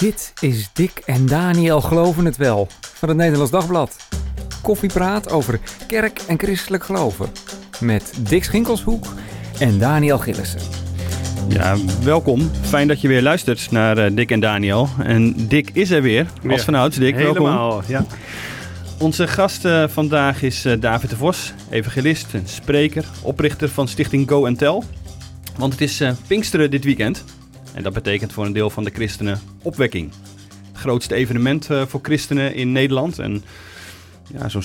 Dit is Dick en Daniel Geloven het Wel van het Nederlands Dagblad. Koffiepraat over kerk en christelijk geloven. Met Dick Schinkelshoek en Daniel Gillissen. Ja, welkom. Fijn dat je weer luistert naar uh, Dick en Daniel. En Dick is er weer, als Ja, vanouds. Dick, Helemaal, welkom. ja. Onze gast eh, vandaag is eh, David de Vos, evangelist en spreker, oprichter van stichting Go and Tell. Want het is eh, Pinksteren dit weekend. En dat betekent voor een deel van de christenen opwekking. Het grootste evenement eh, voor christenen in Nederland. En ja, zo'n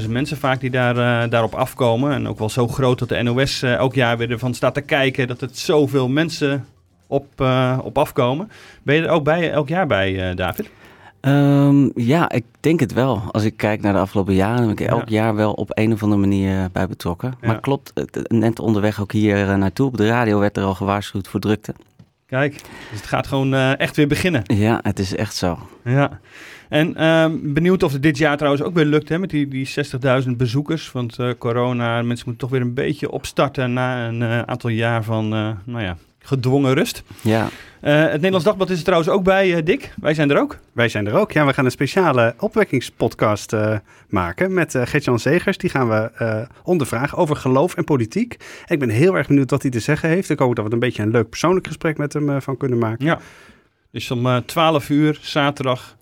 60.000 mensen vaak die daar, eh, daarop afkomen. En ook wel zo groot dat de NOS eh, elk jaar weer ervan staat te kijken dat het zoveel mensen op, op afkomen. Ben je er ook bij, elk jaar bij, David? Ehm, ja, ik denk het wel. Als ik kijk naar de afgelopen jaren, ben ik Ja. elk jaar wel op een of andere manier bij betrokken. Ja. Maar klopt, net onderweg ook hier naartoe op de radio werd er al gewaarschuwd voor drukte. Kijk, dus het gaat gewoon eh, echt weer beginnen. Ja, het is echt zo. Ja. En ehm, benieuwd of het dit jaar trouwens ook weer lukt hè, met die, die 60.000 bezoekers. Want eh, corona, mensen moeten toch weer een beetje opstarten na een eh, aantal jaar van, nou ja, gedwongen rust. Ja, Eh, het Nederlands Dagblad is er trouwens ook bij, eh, Dick. Wij zijn er ook. Wij zijn er ook. Ja, we gaan een speciale opwekkingspodcast eh, maken met eh Gert-Jan Zegers. Die gaan we eh ondervragen over geloof en politiek. En ik ben heel erg benieuwd wat hij te zeggen heeft. Ik hoop dat we er een beetje een leuk persoonlijk gesprek met hem eh, van kunnen maken. Ja. Dus om eh 12 uur zaterdag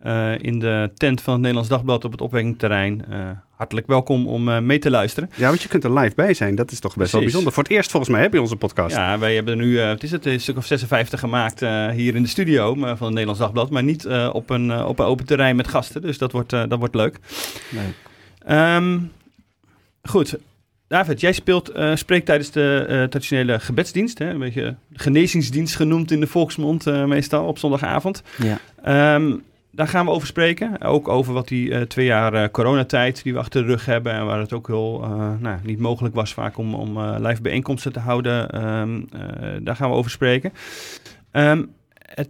eh, in de tent van het Nederlands Dagblad op het opwekkingterrein. Eh, hartelijk welkom om eh, mee te luisteren. Ja, want je kunt er live bij zijn. Dat is toch best wel bijzonder. Voor het eerst volgens mij heb je onze podcast. Ja, wij hebben nu, eh, het is het, een stuk of 56 gemaakt eh, hier in de studio maar van het Nederlands Dagblad. Maar niet eh, op, een, eh, op een open terrein met gasten. Dus dat wordt, eh, dat wordt leuk. leuk. Ehm, goed. David, jij speelt, eh, spreekt tijdens de eh, traditionele gebedsdienst. Hè? Een beetje genezingsdienst genoemd in de volksmond eh, meestal op zondagavond. Ja. Ehm, daar gaan we over spreken. Ook over wat die eh, twee jaar eh, coronatijd die we achter de rug hebben. En waar het ook heel eh, nou, niet mogelijk was vaak om, om live bijeenkomsten te houden. Ehm, eh, daar gaan we over spreken. Ehm, het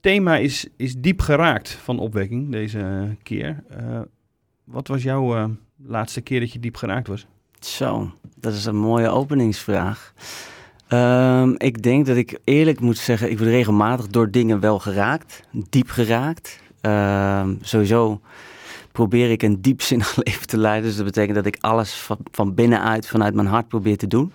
thema is, is diep geraakt van opwekking deze keer. Wat was jouw laatste keer dat je diep geraakt was? Zo, dat is een mooie openingsvraag. Ehm, ik denk dat ik eerlijk moet zeggen, ik word regelmatig door dingen wel geraakt, diep geraakt. Ehm, sowieso probeer ik een diepzinnig leven te leiden. Dus dat betekent dat ik alles van, van binnenuit, vanuit mijn hart probeer te doen.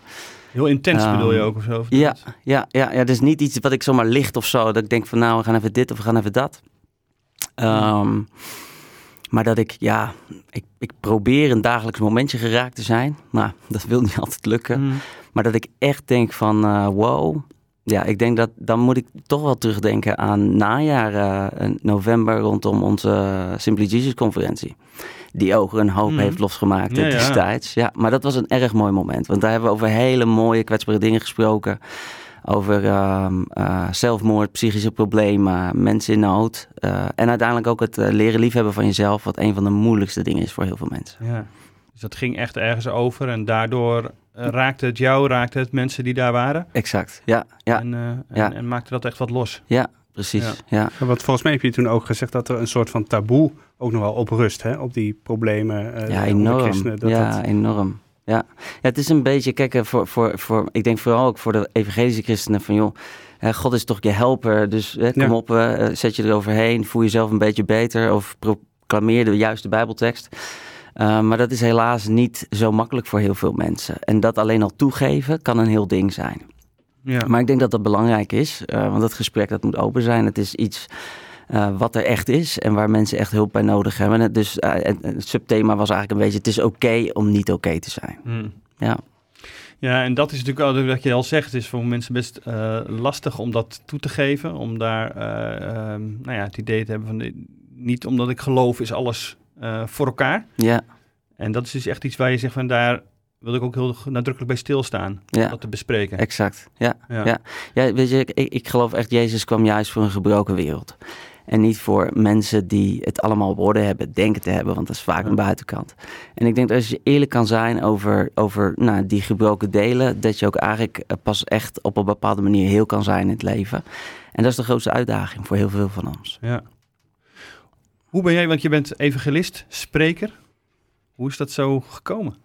Heel intens Ehm, bedoel je ook of zo? of Ja, ja, ja, ja, dus niet iets wat ik zomaar licht of zo. Dat ik denk van nou, we gaan even dit of we gaan even dat. Ehm, maar dat ik, ja, ik, ik probeer een dagelijks momentje geraakt te zijn. Nou, dat wil niet altijd lukken. Mm. Maar dat ik echt denk van eh, wow. Ja, ik denk dat dan moet ik toch wel terugdenken aan najaar eh, in november rondom onze Simply Jesus conferentie. Die ook een hoop Mhm. heeft losgemaakt Ja, ja. destijds. Ja, maar dat was een erg mooi moment. Want daar hebben we over hele mooie kwetsbare dingen gesproken. Over ehm, eh, zelfmoord, psychische problemen, mensen in nood. eh, en uiteindelijk ook het eh, leren liefhebben van jezelf. Wat een van de moeilijkste dingen is voor heel veel mensen. Ja. Dus dat ging echt ergens over en daardoor eh, raakte het jou, raakte het mensen die daar waren. Exact, ja, ja, En, eh, en, Ja. en maakte dat echt wat los. ja, precies. Ja. Ja. Ja, Want volgens mij heb je toen ook gezegd dat er een soort van taboe ook nog wel op rust. Hè? Op die problemen eh, Ja, enorm. christenen. Dat ja, dat- enorm. Ja. ja, het is een beetje, kijk, eh, voor, voor, voor, ik denk vooral ook voor de evangelische christenen van, joh, hè, God is toch je helper, dus hè, kom Ja. op, eh, zet je eroverheen, voel jezelf een beetje beter of proclameer de juiste bijbeltekst. Uh, maar dat is helaas niet zo makkelijk voor heel veel mensen. En dat alleen al toegeven kan een heel ding zijn. Ja. Maar ik denk dat dat belangrijk is, uh, want dat gesprek dat moet open zijn. Het is iets uh, wat er echt is en waar mensen echt hulp bij nodig hebben. En dus uh, het, het, subthema was eigenlijk een beetje: het is oké okay om niet oké okay te zijn. Hmm. Ja. Ja, en dat is natuurlijk al wat je al zegt. Het is voor mensen best uh, lastig om dat toe te geven. Om daar um, nou ja, het idee te hebben van niet omdat ik geloof is alles uh, voor elkaar. Ja. En dat is dus echt iets waar je zegt van daar wil ik ook heel nadrukkelijk bij stilstaan. Ja. Om dat te bespreken. Exact. Ja. Ja. Ja. ja. weet je, ik, ik geloof echt, Jezus kwam juist voor een gebroken wereld. En niet voor mensen die het allemaal op orde hebben, denken te hebben, want dat is vaak een buitenkant. En ik denk dat als je eerlijk kan zijn over, over nou, die gebroken delen, dat je ook eigenlijk eh, pas echt op een bepaalde manier heel kan zijn in het leven. En dat is de grootste uitdaging voor heel veel van ons. Ja. Hoe ben jij, want je bent evangelist, spreker. Hoe is dat zo gekomen?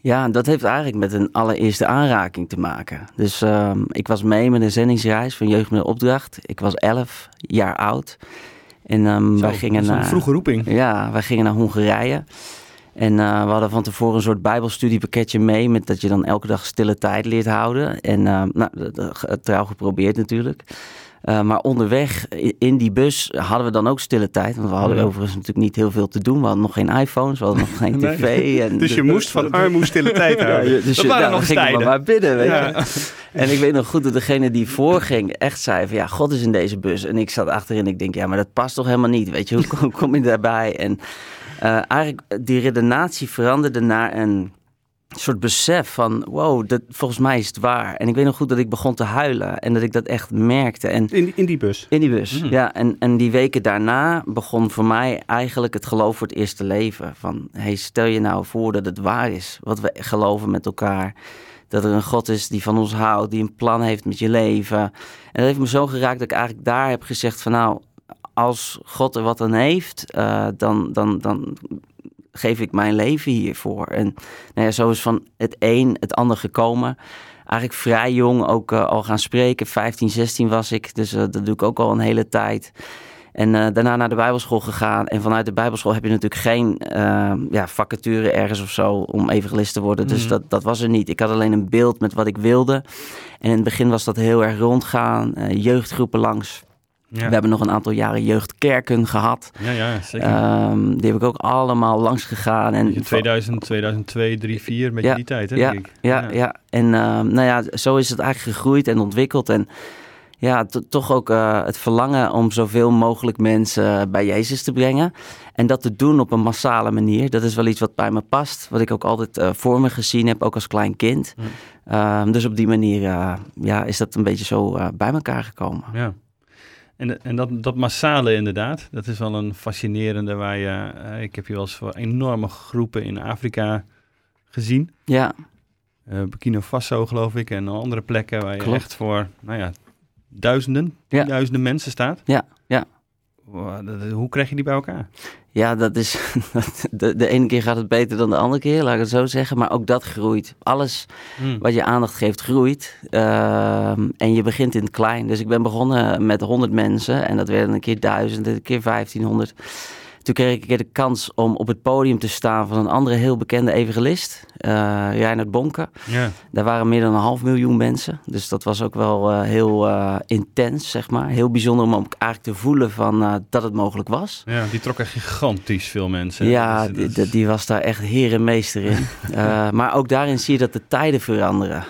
Ja, dat heeft eigenlijk met een allereerste aanraking te maken. Dus ehm, ik was mee met een zendingsreis van Jeugd met Opdracht. Ik was 11 jaar oud. En ehm, Zo, wij dat gingen is een naar... vroege roeping. Ja, wij gingen naar Hongarije. En eh, we hadden van tevoren een soort bijbelstudiepakketje mee... met dat je dan elke dag stille tijd leert houden. En uh, nou, dat, dat, trouw geprobeerd natuurlijk. Uh, maar onderweg in die bus hadden we dan ook stille tijd. Want we hadden Ja. overigens natuurlijk niet heel veel te doen. We hadden nog geen iPhones, we hadden nog geen Nee. tv. En Dus je moest van armoede stille tijd Ja, houden. je- dus Dat je- waren ja, nog tijden. maar binnen, weet Ja. je. En ik weet nog goed dat degene die voorging echt zei van ja, God is in deze bus. En ik zat achterin en ik denk ja, maar dat past toch helemaal niet, weet je. Hoe kom, kom je daarbij? En eh, eigenlijk die redenatie veranderde naar een soort besef van wow, dat, volgens mij is het waar. En ik weet nog goed dat ik begon te huilen en dat ik dat echt merkte. En In, in die bus. in die bus, Mhm. ja. En, en die weken daarna begon voor mij eigenlijk het geloof voor het eerste leven. Van, hey, stel je nou voor dat het waar is, wat we geloven met elkaar. Dat er een God is die van ons houdt, die een plan heeft met je leven. En dat heeft me zo geraakt dat ik eigenlijk daar heb gezegd van nou, als God er wat aan heeft, eh, dan, dan, dan geef ik mijn leven hiervoor. En nou ja, zo is van het een het ander gekomen. Eigenlijk vrij jong ook eh, al gaan spreken. 15, 16 was ik, dus eh, dat doe ik ook al een hele tijd. En eh, daarna naar de Bijbelschool gegaan. En vanuit de Bijbelschool heb je natuurlijk geen ja, vacature ergens of zo om evangelist te worden. Dus Mhm. dat, dat was er niet. Ik had alleen een beeld met wat ik wilde. En in het begin was dat heel erg rondgaan. eh, jeugdgroepen langs. Ja, We hebben nog een aantal jaren jeugdkerken gehad. ja, ja zeker. Ehm, die heb ik ook allemaal langs gegaan. En In 2000, 2002, 3, 4, met Ja, die tijd, hè, ja, denk ik. Ja, ja. en ehm, nou ja, zo is het eigenlijk gegroeid en ontwikkeld. En ja, to- toch ook eh, het verlangen om zoveel mogelijk mensen bij Jezus te brengen. En dat te doen op een massale manier. Dat is wel iets wat bij me past. Wat ik ook altijd eh, voor me gezien heb, ook als klein kind. Hm. Ehm, dus op die manier eh, ja, is dat een beetje zo bij elkaar gekomen. Ja. En, en dat, dat massale inderdaad, dat is wel een fascinerende waar je... eh, ik heb je wel eens voor enorme groepen in Afrika gezien. Ja, Eh Burkina Faso geloof ik en andere plekken waar je Klopt. echt voor, nou ja, duizenden, Ja. tienduizenden mensen staat. Ja, ja. Wow, dat- dat- Hoe krijg je die bij elkaar? Ja, dat is. De, de ene keer gaat het beter dan de andere keer, laat ik het zo zeggen. Maar ook dat groeit. Alles Hm. wat je aandacht geeft, groeit. Ehm, en je begint in het klein. Dus ik ben begonnen met 100 mensen. En dat werden een keer 1000, een keer 1500. Toen kreeg ik een keer de kans om op het podium te staan van een andere heel bekende evangelist, eh Reinhard Bonke. Ja, Daar waren meer dan een half miljoen mensen. Dus dat was ook wel eh, heel eh, intens, zeg maar. Heel bijzonder om ook eigenlijk te voelen van, dat het mogelijk was. ja, die trokken gigantisch veel mensen. Ja, Dus die, die- was daar echt heer en meester in. Maar ook daarin zie je dat de tijden veranderen.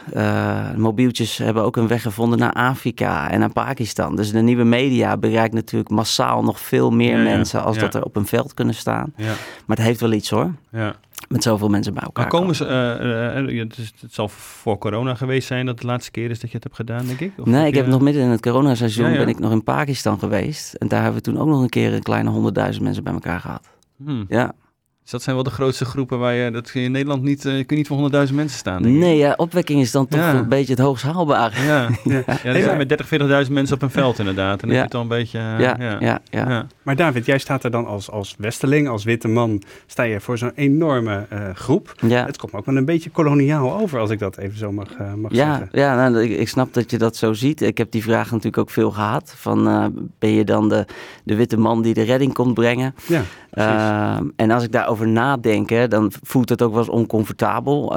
Mobieltjes hebben ook een weg gevonden naar Afrika en naar Pakistan. Dus de nieuwe media bereikt natuurlijk massaal nog veel meer Ja, mensen als dat er op een veld kunnen staan. ja, Maar het heeft wel iets hoor, ja. met zoveel mensen bij elkaar. Maar komen ze, eh, eh, het, is- het zal voor corona geweest zijn dat de laatste keer is dat je het hebt gedaan, denk ik? Of Nee, ik heb nog midden in het coronaseizoen Ja, ja. ben ik nog in Pakistan geweest. En daar hebben we toen ook nog een keer een kleine honderdduizend mensen bij elkaar gehad. Hm. Ja. Dus dat zijn wel de grootste groepen waar je, dat in Nederland niet, kun je niet voor 100.000 mensen staan. Nee, ja, opwekking is dan toch Ja. een beetje het hoogst haalbare. Ja, ja. Ja. ja er zijn met 30, 40.000 mensen op een veld inderdaad. En dan Ja. heb je het al een beetje... eh, Ja, ja, ja. Maar David, jij staat er dan als, als westeling, als witte man, sta je voor zo'n enorme eh, groep. ja. Het komt ook wel een beetje koloniaal over, als ik dat even zo mag, eh, mag Ja, zeggen. ja nou, ik, ik snap dat je dat zo ziet. Ik heb die vraag natuurlijk ook veel gehad. Van, eh, ben je dan de, de witte man die de redding komt brengen? Ja. Ehm, en als ik daarover nadenk, hè, dan voelt het ook wel eens oncomfortabel.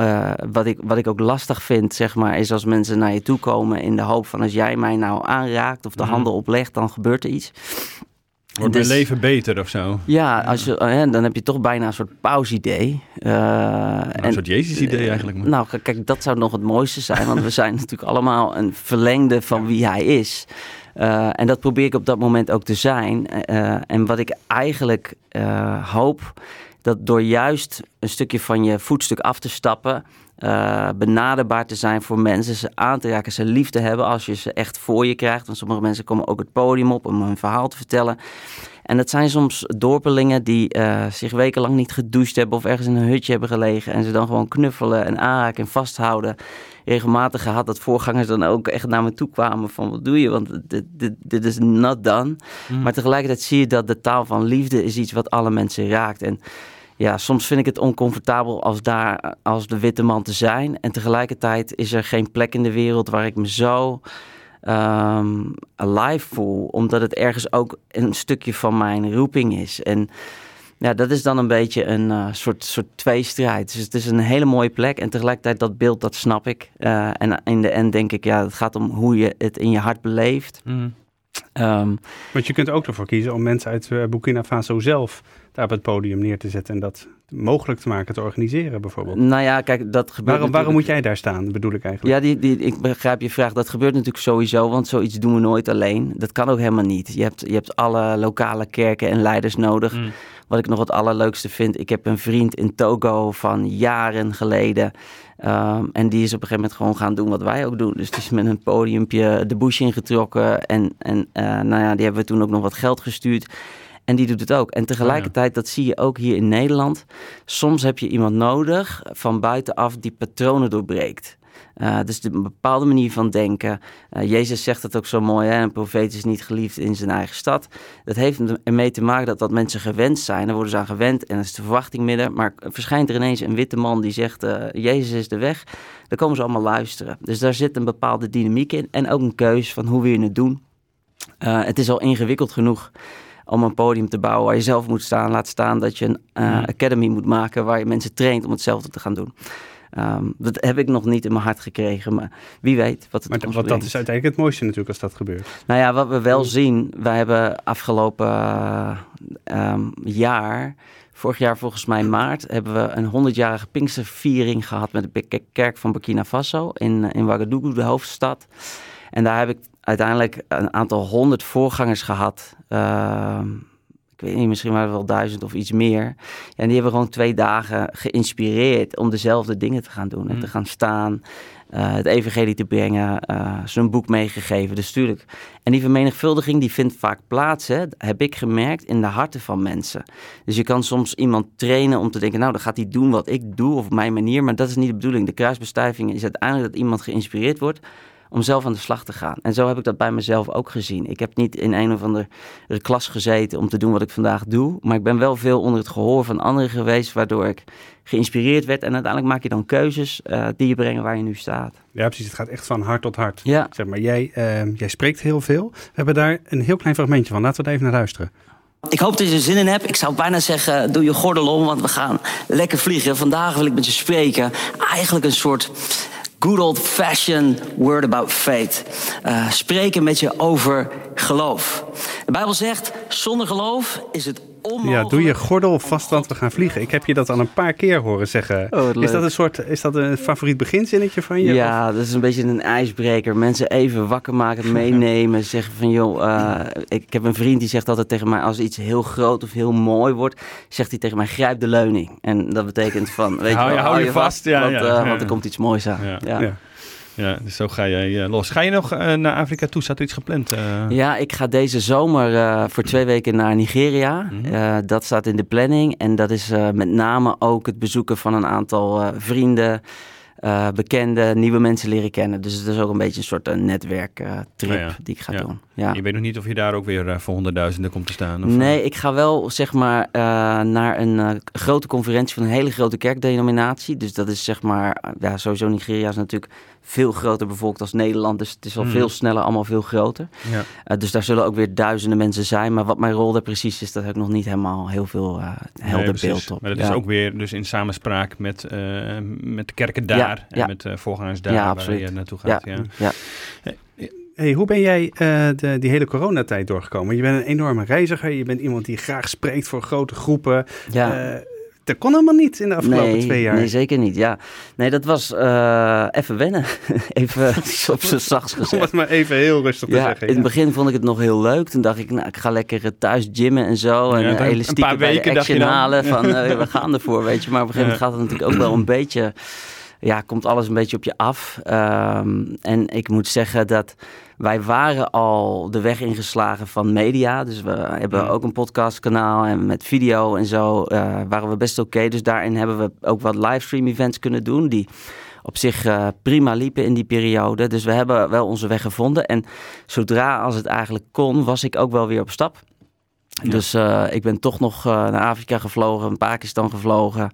Wat, ik, wat ik ook lastig vind, zeg maar, is als mensen naar je toe komen in de hoop van als jij mij nou aanraakt of de Mhm. handen oplegt, dan gebeurt er iets. Wordt Dus- mijn leven beter of zo? Ja, als je, eh, dan heb je toch bijna een soort pausidee. Eh, Nou, een soort Jezus-idee eigenlijk. maar. nou, kijk, dat zou nog het mooiste zijn. Want we zijn natuurlijk allemaal een verlengde van wie hij is. Eh, en dat probeer ik op dat moment ook te zijn. Eh, en wat ik eigenlijk eh, hoop, dat door juist een stukje van je voetstuk af te stappen, eh, benaderbaar te zijn voor mensen, ze aan te raken, ze lief te hebben als je ze echt voor je krijgt. Want sommige mensen komen ook het podium op om hun verhaal te vertellen. En dat zijn soms dorpelingen die eh, zich wekenlang niet gedoucht hebben of ergens in een hutje hebben gelegen en ze dan gewoon knuffelen en aanraken en vasthouden. Regelmatig gehad dat voorgangers dan ook echt naar me toe kwamen van wat doe je, want dit, dit, dit is not done. Mhm. Maar tegelijkertijd zie je dat de taal van liefde is iets wat alle mensen raakt. En ja, soms vind ik het oncomfortabel als daar als de witte man te zijn. En tegelijkertijd is er geen plek in de wereld waar ik me zo ehm, alive voel. Omdat het ergens ook een stukje van mijn roeping is. En ja, dat is dan een beetje een uh, soort, soort tweestrijd. Dus het is een hele mooie plek. En tegelijkertijd dat beeld, dat snap ik. Uh, en in de end denk ik, ja, het gaat om hoe je het in je hart beleeft. Mm. Um, Want je kunt er ook ervoor kiezen om mensen uit uh, Burkina Faso zelf daar op het podium neer te zetten en dat mogelijk te maken, te organiseren bijvoorbeeld. Nou ja, kijk, dat gebeurt Waarom, waarom moet jij daar staan, bedoel ik eigenlijk? Ja, die, die, ik begrijp je vraag. Dat gebeurt natuurlijk sowieso, want zoiets doen we nooit alleen. Dat kan ook helemaal niet. Je hebt, je hebt alle lokale kerken en leiders nodig. Mm. Wat ik nog het allerleukste vind, ik heb een vriend in Togo van jaren geleden. Um, en die is op een gegeven moment gewoon gaan doen wat wij ook doen. Dus die is met een podiumpje de bush ingetrokken. En, en uh, nou ja, die hebben we toen ook nog wat geld gestuurd. En die doet het ook. En tegelijkertijd, dat zie je ook hier in Nederland. Soms heb je iemand nodig van buitenaf die patronen doorbreekt. Uh, dus een bepaalde manier van denken. Uh, Jezus zegt het ook zo mooi: hè? een profeet is niet geliefd in zijn eigen stad. Dat heeft ermee te maken dat, dat mensen gewend zijn. Daar worden ze aan gewend en dan is de verwachting midden. Maar verschijnt er ineens een witte man die zegt: uh, Jezus is de weg. Dan komen ze allemaal luisteren. Dus daar zit een bepaalde dynamiek in. En ook een keus van hoe wil je het doen. het is al ingewikkeld genoeg om een podium te bouwen waar je zelf moet staan. Laat staan dat je een uh, academy moet maken waar je mensen traint om hetzelfde te gaan doen. Um, dat heb ik nog niet in mijn hart gekregen, maar wie weet wat het Maar wat dat is uiteindelijk het mooiste natuurlijk als dat gebeurt. Nou ja, wat we wel zien, wij hebben afgelopen uh, um, jaar, vorig jaar volgens mij maart, hebben we een 100-jarige Pinksterviering gehad met de kerk van Burkina Faso in, in Ouagadougou, de hoofdstad. En daar heb ik uiteindelijk een aantal honderd voorgangers gehad. Uh, ik weet niet, misschien waren het wel duizend of iets meer. En die hebben gewoon twee dagen geïnspireerd om dezelfde dingen te gaan doen. En te gaan staan, uh, het evangelie te brengen, uh, ze een boek meegegeven. Dus tuurlijk. En die vermenigvuldiging die vindt vaak plaats, hè, heb ik gemerkt, in de harten van mensen. Dus je kan soms iemand trainen om te denken, nou dan gaat hij doen wat ik doe of op mijn manier. Maar dat is niet de bedoeling. De kruisbestuiving is uiteindelijk dat iemand geïnspireerd wordt om zelf aan de slag te gaan. En zo heb ik dat bij mezelf ook gezien. Ik heb niet in een of andere klas gezeten om te doen wat ik vandaag doe, maar ik ben wel veel onder het gehoor van anderen geweest, waardoor ik geïnspireerd werd. En uiteindelijk maak je dan keuzes uh, die je brengen waar je nu staat. Ja, precies. Het gaat echt van hart tot hart. Ja. Zeg maar, jij, uh, jij spreekt heel veel. We hebben daar een heel klein fragmentje van. Laten we daar even naar luisteren. Ik hoop dat je er zin in hebt. Ik zou bijna zeggen, doe je gordel om, want we gaan lekker vliegen. Vandaag wil ik met je spreken. Eigenlijk een soort good old-fashioned word about faith. Uh, spreken met je over geloof. De Bijbel zegt, zonder geloof is het onmogelijk... Ja, doe je gordel vast, want we gaan vliegen. Ik heb je dat al een paar keer horen zeggen. Oh, is dat een soort, is dat een favoriet beginzinnetje van je? Ja, of? dat is een beetje een ijsbreker. Mensen even wakker maken, meenemen. zeggen van, joh, uh, ik heb een vriend die zegt altijd tegen mij... als iets heel groot of heel mooi wordt, zegt hij tegen mij, grijp de leuning. En dat betekent van, weet hou, je wel, hou je vast, vast ja, want, ja, uh, ja, want er komt iets moois aan. Ja. Ja. dus zo ga je los. Ga je nog uh, naar Afrika toe? Staat er iets gepland? Uh... Ja, ik ga deze zomer voor twee weken naar Nigeria. Mm -hmm. dat staat in de planning. En dat is met name ook het bezoeken van een aantal vrienden, uh, bekende, nieuwe mensen leren kennen. Dus het is ook een beetje een soort uh, netwerktrip uh, ja. die ik ga ja. doen. Ja. Je weet nog niet of je daar ook weer voor honderdduizenden komt te staan? Of nee, ik ga wel zeg maar naar een grote conferentie van een hele grote kerkdenominatie. Dus dat is zeg maar, ja, sowieso Nigeria is natuurlijk veel groter bevolkt als Nederland. Dus het is al mm. veel sneller, allemaal veel groter. Ja. dus daar zullen ook weer duizenden mensen zijn. Maar wat mijn rol daar precies is, dat heb ik nog niet helemaal heel veel helder nee, beeld op. Maar dat is ook weer dus in samenspraak met, met de kerken daar. En ja. met uh, voorgangers daar ja, waar je naartoe gaat. Ja, ja. ja. Hey, hoe ben jij uh, de, die hele coronatijd doorgekomen? Je bent een enorme reiziger. Je bent iemand die graag spreekt voor grote groepen. Ja. Uh, dat kon helemaal niet in de afgelopen nee, twee jaar. Nee, zeker niet. Ja. Nee, dat was uh, even wennen. even op zijn zachts gezegd. Om het maar even heel rustig te ja, zeggen. In het begin vond ik het nog heel leuk. Toen dacht ik, nou, ik ga lekker thuis gymmen en zo. En Ja, dan elastieken een paar bij de weken dacht je action halen. Van, we gaan ervoor, weet je. Maar op een gegeven moment gaat het natuurlijk ook wel een beetje... Ja, komt alles een beetje op je af. Um, en ik moet zeggen dat wij waren al de weg ingeslagen van media. Dus we hebben ook een podcastkanaal en met video en zo uh, waren we best oké. Okay. Dus daarin hebben we ook wat livestream events kunnen doen die op zich uh, prima liepen in die periode. Dus we hebben wel onze weg gevonden. En zodra als het eigenlijk kon, was ik ook wel weer op stap. Dus eh, ik ben toch nog eh, naar Afrika gevlogen, Pakistan gevlogen.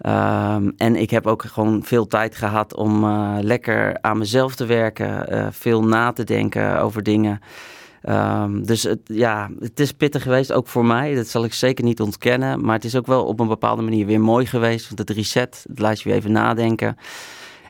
Ehm, en ik heb ook gewoon veel tijd gehad om eh, lekker aan mezelf te werken, eh, veel na te denken over dingen. Ehm, dus het, ja, het is pittig geweest, ook voor mij. Dat zal ik zeker niet ontkennen. Maar het is ook wel op een bepaalde manier weer mooi geweest. Want het reset, het laat je weer even nadenken.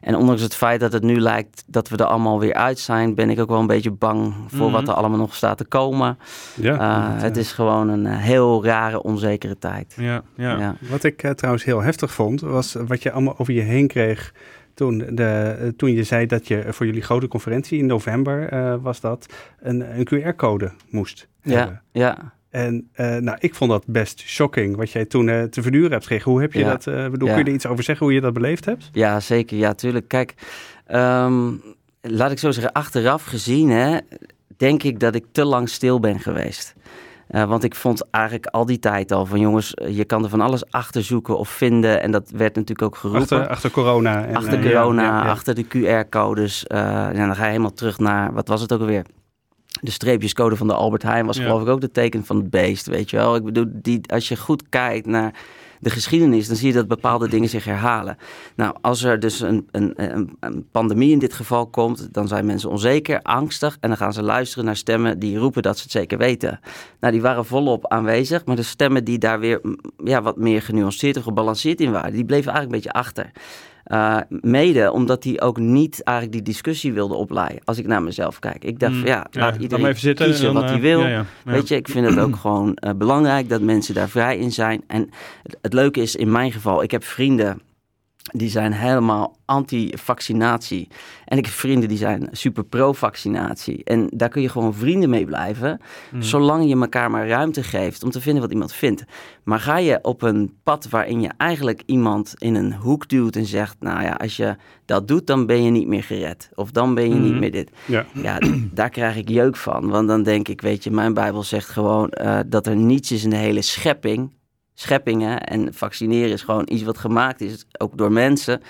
En ondanks het feit dat het nu lijkt dat we er allemaal weer uit zijn, ben ik ook wel een beetje bang voor wat Mhm. er allemaal nog staat te komen. Ja, Uh, dat, het eh, is gewoon een eh, heel rare, onzekere tijd. Ja, ja. Ja. Wat ik eh, trouwens heel heftig vond, was wat je allemaal over je heen kreeg toen, de, eh, toen je zei dat je voor jullie grote conferentie in november, eh, was dat, een, een QR-code moest hebben. Ja, ja. En eh, nou, ik vond dat best shocking wat jij toen eh, te verduren hebt gekregen. Hoe heb je Ja. dat, eh, bedoel, Ja. kun je er iets over zeggen hoe je dat beleefd hebt? Ja, zeker. Ja, tuurlijk. Kijk, ehm, laat ik zo zeggen, achteraf gezien, hè, denk ik dat ik te lang stil ben geweest. Want ik vond eigenlijk al die tijd al van jongens, je kan er van alles achter zoeken of vinden. En dat werd natuurlijk ook geroepen. Achter, achter corona. En, achter corona, ja. achter de QR-codes. en dan ga je helemaal terug naar, wat was het ook alweer? De streepjescode van de Albert Heijn was Ja. geloof ik ook de teken van het beest, weet je wel. Ik bedoel, die, als je goed kijkt naar de geschiedenis, dan zie je dat bepaalde dingen zich herhalen. Nou, als er dus een, een, een, een pandemie in dit geval komt, dan zijn mensen onzeker, angstig en dan gaan ze luisteren naar stemmen die roepen dat ze het zeker weten. Nou, die waren volop aanwezig, maar de stemmen die daar weer ja, wat meer genuanceerd of gebalanceerd in waren, die bleven eigenlijk een beetje achter. Uh, mede omdat hij ook niet eigenlijk die discussie wilde opleiden. Als ik naar mezelf kijk. Ik dacht, Mm, ja, laat iedereen even zitten kiezen dan, wat hij eh, wil. ja, ja, ja. Weet je, ik vind het ook gewoon uh, belangrijk dat mensen daar vrij in zijn. En het, het leuke is in mijn geval, ik heb vrienden die zijn helemaal anti-vaccinatie. En ik heb vrienden die zijn super pro-vaccinatie. En daar kun je gewoon vrienden mee blijven, Mm. zolang je elkaar maar ruimte geeft om te vinden wat iemand vindt. Maar ga je op een pad waarin je eigenlijk iemand in een hoek duwt en zegt, nou ja, als je dat doet, dan ben je niet meer gered. Of dan ben je niet meer dit. Ja. Ja, daar krijg ik jeuk van. Want dan denk ik, weet je, mijn Bijbel zegt gewoon uh, dat er niets is in de hele schepping scheppingen. En vaccineren is gewoon iets wat gemaakt is, ook door mensen.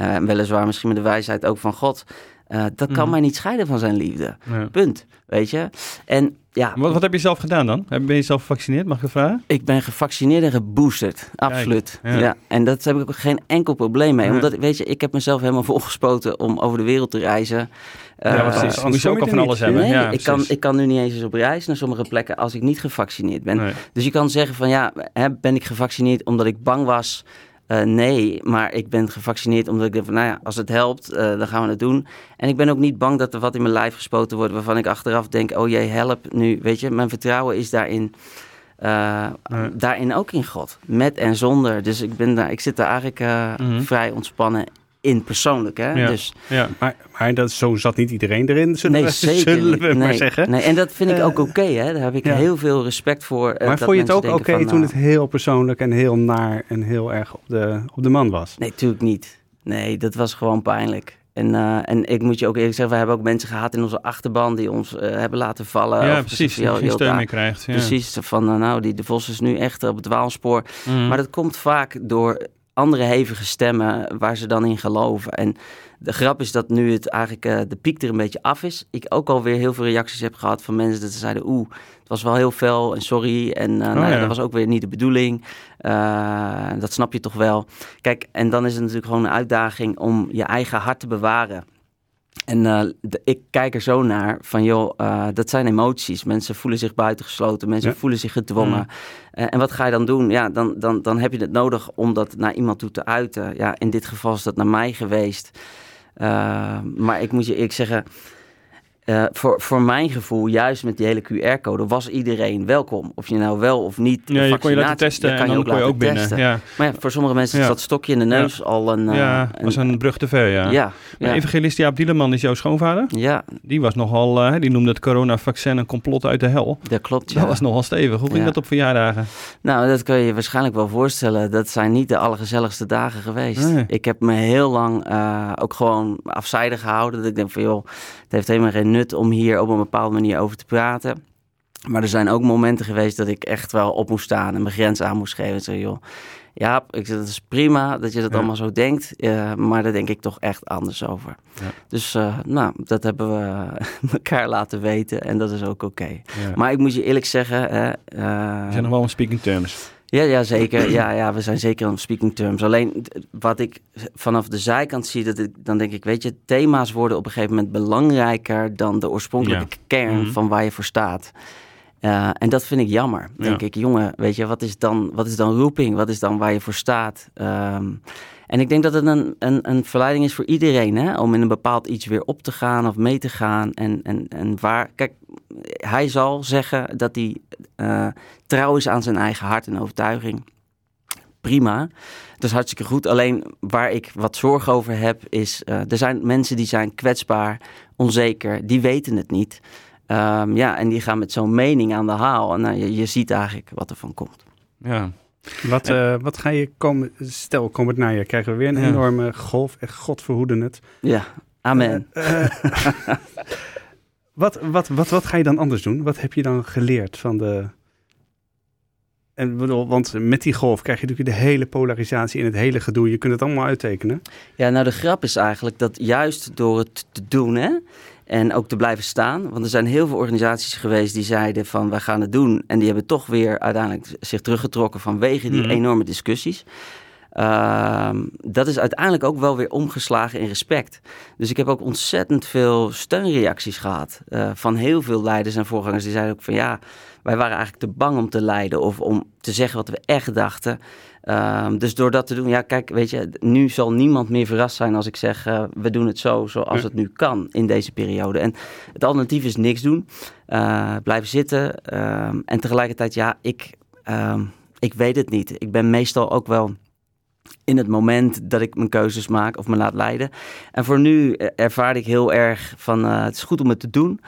Uh, weliswaar misschien met de wijsheid ook van God. Uh, dat kan Mhm. mij niet scheiden van zijn liefde. Ja. Punt. Weet je? En ja. Wat, wat heb je zelf gedaan dan? Ben je zelf gevaccineerd? Mag ik vragen? Ik ben gevaccineerd en geboosterd. Absoluut. ja. Ja. En dat heb ik ook geen enkel probleem mee. Ja. Omdat, weet je, ik heb mezelf helemaal volgespoten om over de wereld te reizen. Ja, precies. anders Moest je kom ook je al van alles niet. hebben. Nee, ja, ik, kan, ik kan nu niet eens eens op reis naar sommige plekken als ik niet gevaccineerd ben. Nee. Dus je kan zeggen van ja, hè, ben ik gevaccineerd omdat ik bang was? Uh, nee, maar ik ben gevaccineerd omdat ik denk van nou ja, als het helpt, uh, dan gaan we het doen. En ik ben ook niet bang dat er wat in mijn lijf gespoten wordt waarvan ik achteraf denk, oh jee, help nu. Weet je, mijn vertrouwen is daarin, uh, Nee. daarin ook in God. Met en zonder. Dus ik, ben daar, ik zit daar eigenlijk Mhm. vrij ontspannen in persoonlijk. Hè? Ja. Dus, Ja. Maar, maar dat, zo zat niet iedereen erin, zullen, nee, we, zeker zullen maar nee, zeggen. Nee, en dat vind ik Eh, ook oké. hè? Daar heb ik ja. heel veel respect voor. eh, maar vond je het ook oké toen nou, het heel persoonlijk en heel naar en heel erg op de, op de man was? Nee, natuurlijk niet. Nee, dat was gewoon pijnlijk. En, uh, en ik moet je ook eerlijk zeggen, we hebben ook mensen gehad in onze achterban die ons uh, hebben laten vallen. ja, Of precies. heel geen steun meer krijgt. Ja. Precies, van nou, die de Vos is nu echt op het dwaalspoor. Mhm. Maar dat komt vaak door andere hevige stemmen waar ze dan in geloven. En de grap is dat nu het eigenlijk uh, de piek er een beetje af is. Ik ook alweer heel veel reacties heb gehad van mensen dat ze zeiden... oeh, het was wel heel fel en sorry. En uh, nou ja, Oh, ja. dat was ook weer niet de bedoeling. Uh, dat snap je toch wel. Kijk, en dan is het natuurlijk gewoon een uitdaging om je eigen hart te bewaren. En uh, de, ik kijk er zo naar van, joh, uh, dat zijn emoties. Mensen voelen zich buitengesloten, mensen Ja. voelen zich gedwongen. Mm. Uh, en wat ga je dan doen? Ja, dan, dan, dan heb je het nodig om dat naar iemand toe te uiten. Ja, in dit geval is dat naar mij geweest. Maar ik moet je eerlijk zeggen, uh, voor, voor mijn gevoel, juist met die hele QR-code, was iedereen welkom. Of je nou wel of niet. Ja, je kon je laten testen en dan kon je ook binnen. Ja, Maar ja, voor sommige mensen is dat stokje in de neus al een... uh, ja was een brug te ver, ja. ja, Maar ja, evangelist Jaap Dieleman is jouw schoonvader. ja, Die was nogal, eh, die noemde het coronavaccin een complot uit de hel. dat klopt. Ja. Dat was nogal stevig. Hoe ging dat op verjaardagen? Nou, dat kun je je waarschijnlijk wel voorstellen. Dat zijn niet de allergezelligste dagen geweest. Nee. Ik heb me heel lang uh, ook gewoon afzijdig gehouden. Dat ik denk van joh, het heeft helemaal geen nut om hier op een bepaalde manier over te praten. Maar er zijn ook momenten geweest dat ik echt wel op moest staan en mijn grens aan moest geven. En zei, joh, ja, ik zeg, dat is prima dat je dat Ja. allemaal zo denkt. eh, maar daar denk ik toch echt anders over. Ja. Dus eh, nou, dat hebben we elkaar laten weten en dat is ook oké. Ja. Maar ik moet je eerlijk zeggen... hè, eh, We zijn nog wel in speaking terms. Ja, ja, zeker. Ja, ja, we zijn zeker aan speaking terms. Alleen wat ik vanaf de zijkant zie, dat ik, dan denk ik, weet je, thema's worden op een gegeven moment belangrijker dan de oorspronkelijke kern Mhm. van waar je voor staat. Eh, en dat vind ik jammer. Ja. Denk ik, jongen, weet je, wat is dan, wat is dan roeping? Wat is dan waar je voor staat? Ehm, en ik denk dat het een, een, een verleiding is voor iedereen, hè, om in een bepaald iets weer op te gaan of mee te gaan. En, en, en waar, kijk, hij zal zeggen dat hij eh, trouw is aan zijn eigen hart en overtuiging. Prima, dat is hartstikke goed. Alleen waar ik wat zorg over heb, is eh, er zijn mensen die zijn kwetsbaar, onzeker, die weten het niet. Ehm, ja, en die gaan met zo'n mening aan de haal. En nou, je, je ziet eigenlijk wat er van komt. Ja. Wat, eh, wat ga je komen? Stel, komend najaar krijgen we weer een Ja. enorme golf. En God verhoede het. Ja, amen. Eh, eh, wat, wat, wat, wat ga je dan anders doen? Wat heb je dan geleerd van de. En bedoel, want met die golf krijg je natuurlijk de hele polarisatie en het hele gedoe. Je kunt het allemaal uittekenen. Ja, nou de grap is eigenlijk dat juist door het te doen hè, en ook te blijven staan. Want er zijn heel veel organisaties geweest die zeiden van wij gaan het doen. En die hebben toch weer uiteindelijk zich teruggetrokken vanwege die Mhm. enorme discussies. Ehm, dat is uiteindelijk ook wel weer omgeslagen in respect. Dus ik heb ook ontzettend veel steunreacties gehad eh, van heel veel leiders en voorgangers. Die zeiden ook van ja, wij waren eigenlijk te bang om te leiden of om te zeggen wat we echt dachten. Ehm, dus door dat te doen, ja, kijk, weet je, nu zal niemand meer verrast zijn als ik zeg: eh, we doen het zo zoals het nu kan in deze periode. En het alternatief is niks doen, eh, blijven zitten. ehm, en tegelijkertijd, ja, ik, ehm, ik weet het niet. Ik ben meestal ook wel in het moment dat ik mijn keuzes maak of me laat leiden. En voor nu eh, ervaar ik heel erg van: het is goed om het te doen.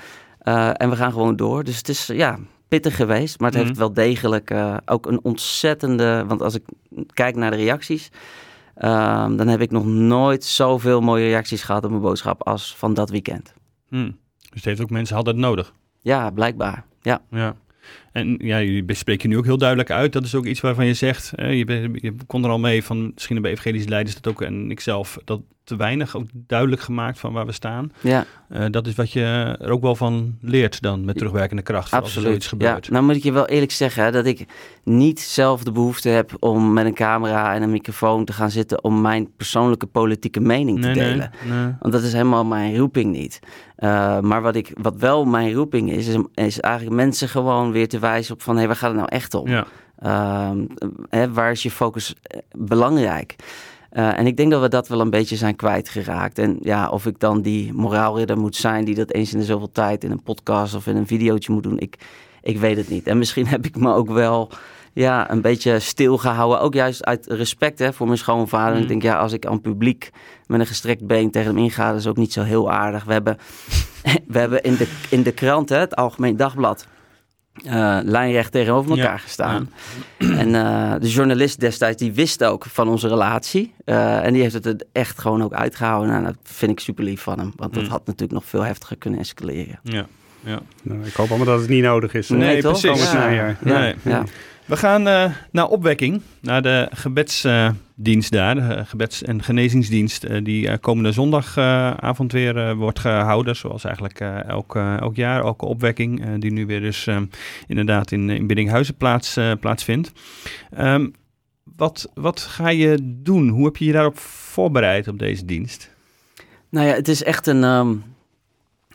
en we gaan gewoon door. Dus het is, ja. Pittig geweest, maar het Mhm. heeft wel degelijk eh, ook een ontzettende. Want als ik kijk naar de reacties, ehm, dan heb ik nog nooit zoveel mooie reacties gehad op mijn boodschap als van dat weekend. Hm. Dus het heeft ook mensen hadden het nodig. Ja, blijkbaar. Ja, Ja. En ja, jullie bespreken nu ook heel duidelijk uit. Dat is ook iets waarvan je zegt, eh, je, ben- je kon er al mee van, misschien hebben evangelische leiders dat ook en ikzelf, dat te weinig ook duidelijk gemaakt van waar we staan. ja Eh, dat is wat je er ook wel van leert dan met terugwerkende kracht. Als er zoiets Ja, gebeurt. nou moet ik je wel eerlijk zeggen hè, dat ik niet zelf de behoefte heb om met een camera en een microfoon te gaan zitten om mijn persoonlijke politieke mening te nee, nee, delen. nee. Want dat is helemaal mijn roeping niet. Eh, maar wat, ik, wat wel mijn roeping is, is, is eigenlijk mensen gewoon weer te op van... hé, hey, waar gaat het nou echt om? Ja. Ehm, hè, waar is je focus eh, belangrijk? Eh, en ik denk dat we dat wel een beetje zijn kwijtgeraakt. En ja, of ik dan die moraalridder moet zijn... die dat eens in de zoveel tijd in een podcast of in een videootje moet doen... ik, ik weet het niet. En misschien heb ik me ook wel ja, een beetje stilgehouden. Ook juist uit respect hè, voor mijn schoonvader. En Mm. ik denk, ja, als ik aan publiek met een gestrekt been tegen hem inga... dat is ook niet zo heel aardig. We hebben, we hebben in, de, in de krant, hè, het Algemeen Dagblad... eh, lijnrecht tegenover elkaar Ja, gestaan. En eh, de journalist destijds, die wist ook van onze relatie. Eh, en die heeft het er echt gewoon ook uitgehouden. Nou, dat vind ik super lief van hem. Want dat Mm. had natuurlijk nog veel heftiger kunnen escaleren. Ja. Ja. Nou, ik hoop allemaal dat het niet nodig is. Nee, eh, toch? precies. Ja, Nee. ja. We gaan eh, naar opwekking, naar de gebedsdienst daar, de gebeds- en genezingsdienst, eh, die eh, komende zondagavond weer eh, wordt gehouden, zoals eigenlijk eh, elk, eh, elk jaar, elke opwekking, eh, die nu weer dus eh, inderdaad in, in Biddinghuizen plaats, eh, plaatsvindt. Ehm, wat, wat ga je doen? Hoe heb je je daarop voorbereid op deze dienst? Nou ja, het is echt een ehm,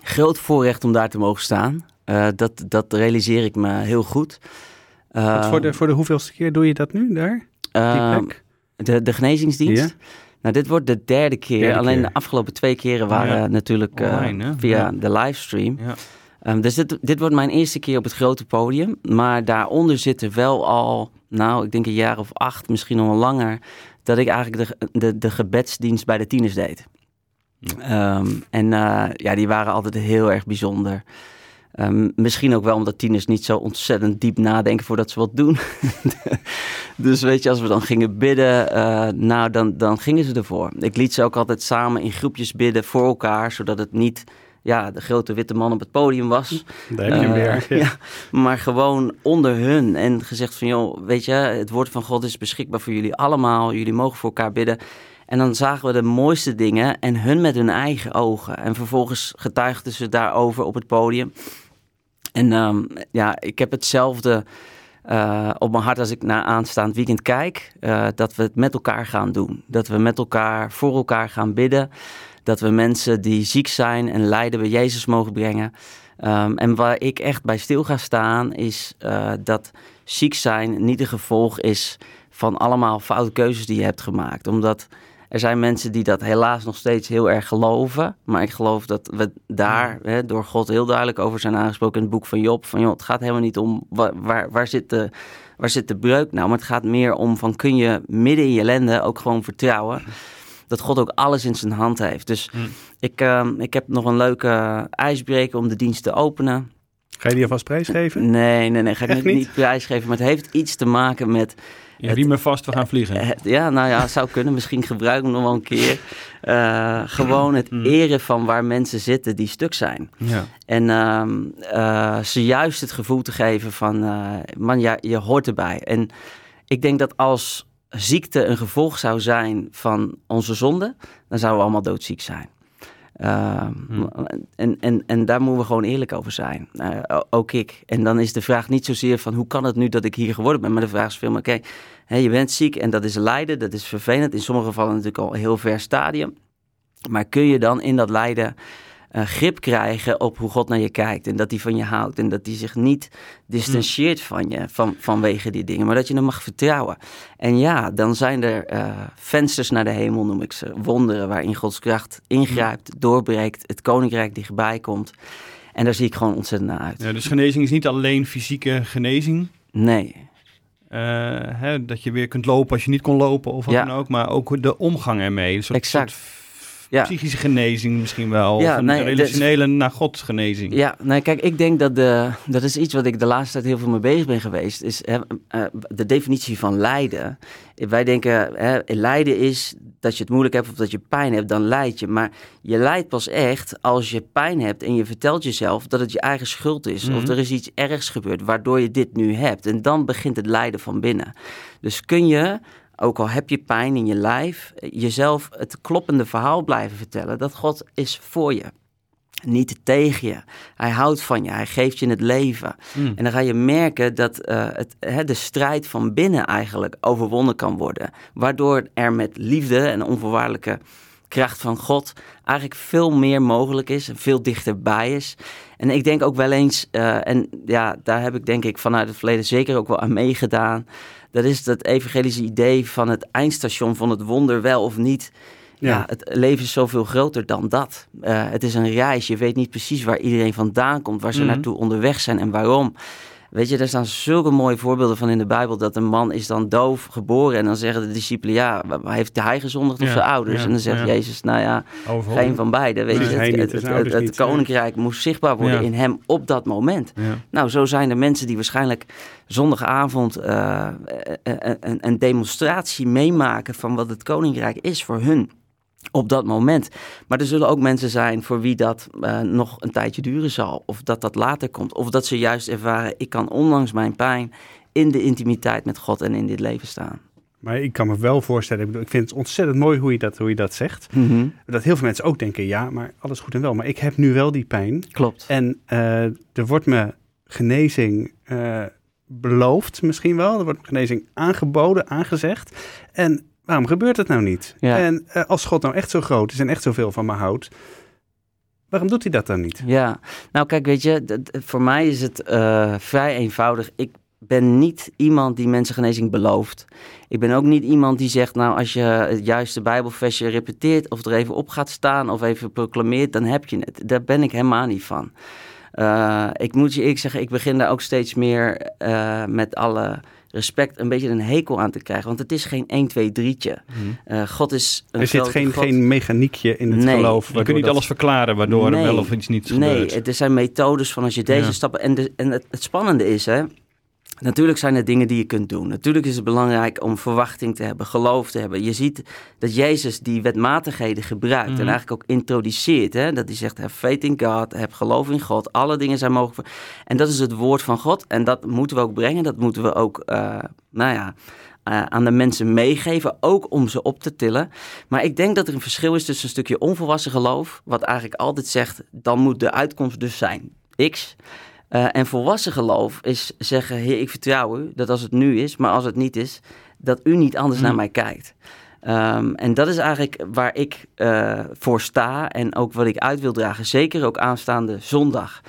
groot voorrecht om daar te mogen staan. Eh, dat, dat realiseer ik me heel goed. Wat voor, de, voor de hoeveelste keer doe je dat nu daar? Die ehm, de, de genezingsdienst. Ja? Nou, dit wordt de derde keer. Derde Alleen keer. de afgelopen twee keren waren Ja. natuurlijk eh, Online, via de livestream. Ja. Ehm, dus dit, dit wordt mijn eerste keer op het grote podium. Maar daaronder zitten wel al, nou, ik denk een jaar of acht, misschien nog wel langer, dat ik eigenlijk de, de, de gebedsdienst bij de tieners deed. Ja. Ehm, en eh, ja, die waren altijd heel erg bijzonder. Ehm, misschien ook wel omdat tieners niet zo ontzettend diep nadenken voordat ze wat doen. dus weet je, als we dan gingen bidden, eh, nou, dan, dan gingen ze ervoor. Ik liet ze ook altijd samen in groepjes bidden voor elkaar, zodat het niet ja, de grote witte man op het podium was. Daar heb je hem Eh, ja. maar gewoon onder hun. En gezegd van, joh, weet je, het woord van God is beschikbaar voor jullie allemaal. Jullie mogen voor elkaar bidden. En dan zagen we de mooiste dingen en hun met hun eigen ogen. En vervolgens getuigden ze daarover op het podium. En ehm, ja, ik heb hetzelfde eh, op mijn hart als ik naar aanstaand weekend kijk. eh, dat we het met elkaar gaan doen. Dat we met elkaar voor elkaar gaan bidden. Dat we mensen die ziek zijn en lijden bij Jezus mogen brengen. Ehm, en waar ik echt bij stil ga staan is eh, dat ziek zijn niet een gevolg is van allemaal foute keuzes die je hebt gemaakt. Omdat er zijn mensen die dat helaas nog steeds heel erg geloven. Maar ik geloof dat we daar hè, door God heel duidelijk over zijn aangesproken in het boek van Job. Van joh, het gaat helemaal niet om waar, waar, waar, zit de, waar zit de breuk nou. Maar het gaat meer om van kun je midden in je ellende ook gewoon vertrouwen. Dat God ook alles in zijn hand heeft. Dus Mm. ik, ehm, ik heb nog een leuke ijsbreker om de dienst te openen. Ga je die alvast prijsgeven? Nee, nee, nee. Ga ik niet? niet prijsgeven. Maar het heeft iets te maken met Ja, riem me vast, we gaan vliegen. het- ja, nou ja, zou kunnen. Misschien gebruik ik hem nog wel een keer. Eh, gewoon het Mm. eren van waar mensen zitten die stuk zijn. Ja. En ehm, eh, ze juist het gevoel te geven van, eh, man, ja, je hoort erbij. En ik denk dat als ziekte een gevolg zou zijn van onze zonde, dan zouden we allemaal doodziek zijn. Ehm, Hmm. en, en, en daar moeten we gewoon eerlijk over zijn. Eh, ook ik. En dan is de vraag niet zozeer van hoe kan het nu dat ik hier geworden ben, maar de vraag is veel meer, oké, hè, je bent ziek en dat is lijden, dat is vervelend. In sommige gevallen natuurlijk al een heel ver stadium. Maar kun je dan in dat lijden eh, grip krijgen op hoe God naar je kijkt en dat hij van je houdt en dat hij zich niet distancieert van je van, vanwege die dingen, maar dat je hem mag vertrouwen. En ja, dan zijn er eh, vensters naar de hemel, noem ik ze, wonderen waarin Gods kracht ingrijpt, doorbreekt, het koninkrijk dichtbij komt. En daar zie ik gewoon ontzettend naar uit. Ja, dus genezing is niet alleen fysieke genezing. Nee, eh, hè, dat je weer kunt lopen als je niet kon lopen of wat Ja. dan ook. Maar ook de omgang ermee. Een soort, Exact. soort Ja. psychische genezing misschien wel. Ja, of een nee, dus- relationele naar God genezing. Ja, nee, kijk, ik denk dat de, dat is iets wat ik de laatste tijd heel veel mee bezig ben geweest. Is hè, eh, de definitie van lijden. Wij denken, hè, lijden is dat je het moeilijk hebt of dat je pijn hebt, dan lijd je. Maar je lijdt pas echt als je pijn hebt en je vertelt jezelf dat het je eigen schuld is. Of Mhm. er is iets ergs gebeurd waardoor je dit nu hebt. En dan begint het lijden van binnen. Dus kun je, ook al heb je pijn in je lijf, jezelf het kloppende verhaal blijven vertellen dat God is voor je. Niet tegen je. Hij houdt van je. Hij geeft je het leven. Mm. En dan ga je merken dat eh, het, hè, de strijd van binnen eigenlijk overwonnen kan worden. Waardoor er met liefde en onvoorwaardelijke kracht van God eigenlijk veel meer mogelijk is en veel dichterbij is. En ik denk ook wel eens, eh, en ja, daar heb ik denk ik vanuit het verleden zeker ook wel aan meegedaan. Dat is dat evangelische idee van het eindstation van het wonder wel of niet. Ja, Ja. het leven is zoveel groter dan dat. Eh, het is een reis. Je weet niet precies waar iedereen vandaan komt, waar ze Mhm. naartoe onderweg zijn en waarom. Weet je, er staan zulke mooie voorbeelden van in de Bijbel dat een man is dan doof geboren en dan zeggen de discipelen, ja, heeft hij gezondigd of Ja, zijn ouders? ja, en dan zegt ja. Jezus, nou ja, geen van beide. Weet je, het, hij niet, het, zijn het- ouders het niet. koninkrijk moest zichtbaar worden in hem op dat moment. Nou, zo zijn er mensen die waarschijnlijk zondagavond eh, een, een, een demonstratie meemaken van wat het koninkrijk is voor hun op dat moment. Maar er zullen ook mensen zijn voor wie dat eh, nog een tijdje duren zal. Of dat dat later komt. Of dat ze juist ervaren, ik kan ondanks mijn pijn in de intimiteit met God en in dit leven staan. Maar ik kan me wel voorstellen, ik, bedoel, ik vind het ontzettend mooi hoe je dat, hoe je dat zegt. Dat heel veel mensen ook denken, ja, maar alles goed en wel. Maar ik heb nu wel die pijn. Klopt. En eh, er wordt me genezing eh, beloofd misschien wel. Er wordt me genezing aangeboden, aangezegd. En waarom gebeurt het nou niet? Ja. En eh, als God nou echt zo groot is en echt zoveel van me houdt, waarom doet hij dat dan niet? Ja, nou kijk, weet je, voor mij is het eh, vrij eenvoudig. Ik ben niet iemand die mensen genezing belooft. Ik ben ook niet iemand die zegt, nou als je het juiste bijbelversje repeteert of er even op gaat staan of even proclameert, dan heb je het. Daar ben ik helemaal niet van. Eh, ik moet je eerlijk zeggen, ik begin daar ook steeds meer met alle respect een beetje een hekel aan te krijgen. Want het is geen 1, 2, 3'tje. Eh, God is een Er zit geen, God. geen mechaniekje in het Nee. geloof. Je kunt waardoor niet dat- alles verklaren waardoor er Nee. wel of iets niet Nee, gebeurt. het- er zijn methodes van als je deze Ja. stappen... En, de, en het, het spannende is, hè... Natuurlijk zijn er dingen die je kunt doen. Natuurlijk is het belangrijk om verwachting te hebben, geloof te hebben. Je ziet dat Jezus die wetmatigheden gebruikt Mhm. en eigenlijk ook introduceert. Hè? Dat hij zegt, have faith in God, heb geloof in God. Alle dingen zijn mogelijk. En dat is het woord van God. En dat moeten we ook brengen. Dat moeten we ook, eh, nou ja, eh, aan de mensen meegeven. Ook om ze op te tillen. Maar ik denk dat er een verschil is tussen een stukje onvolwassen geloof. Wat eigenlijk altijd zegt, dan moet de uitkomst dus zijn X. Eh, en volwassen geloof is zeggen: Heer, ik vertrouw u dat als het nu is, maar als het niet is, dat u niet anders naar mij kijkt. Ehm, en dat is eigenlijk waar ik eh, voor sta en ook wat ik uit wil dragen. Zeker ook aanstaande zondag.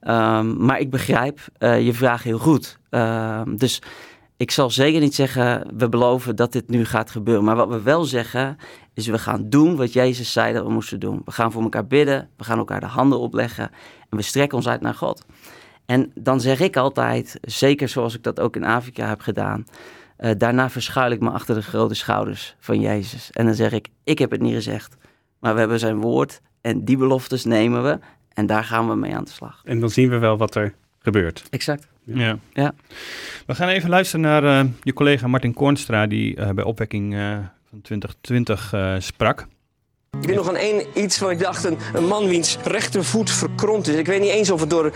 Ehm, maar ik begrijp eh, je vraag heel goed. Ehm, dus ik zal zeker niet zeggen, we beloven dat dit nu gaat gebeuren. Maar wat we wel zeggen, is we gaan doen wat Jezus zei dat we moesten doen. We gaan voor elkaar bidden, we gaan elkaar de handen opleggen en we strekken ons uit naar God. En dan zeg ik altijd, zeker zoals ik dat ook in Afrika heb gedaan, eh, daarna verschuil ik me achter de grote schouders van Jezus. En dan zeg ik, ik heb het niet gezegd, maar we hebben zijn woord en die beloftes nemen we en daar gaan we mee aan de slag. En dan zien we wel wat er gebeurt. Exact. Ja. Ja. We gaan even luisteren naar eh, je collega Martin Kornstra, die eh, bij opwekking eh, van 2020 eh, sprak. Ik weet nog aan één iets waar ik dacht, een, man wiens rechtervoet verkromd is. Ik weet niet eens of het door,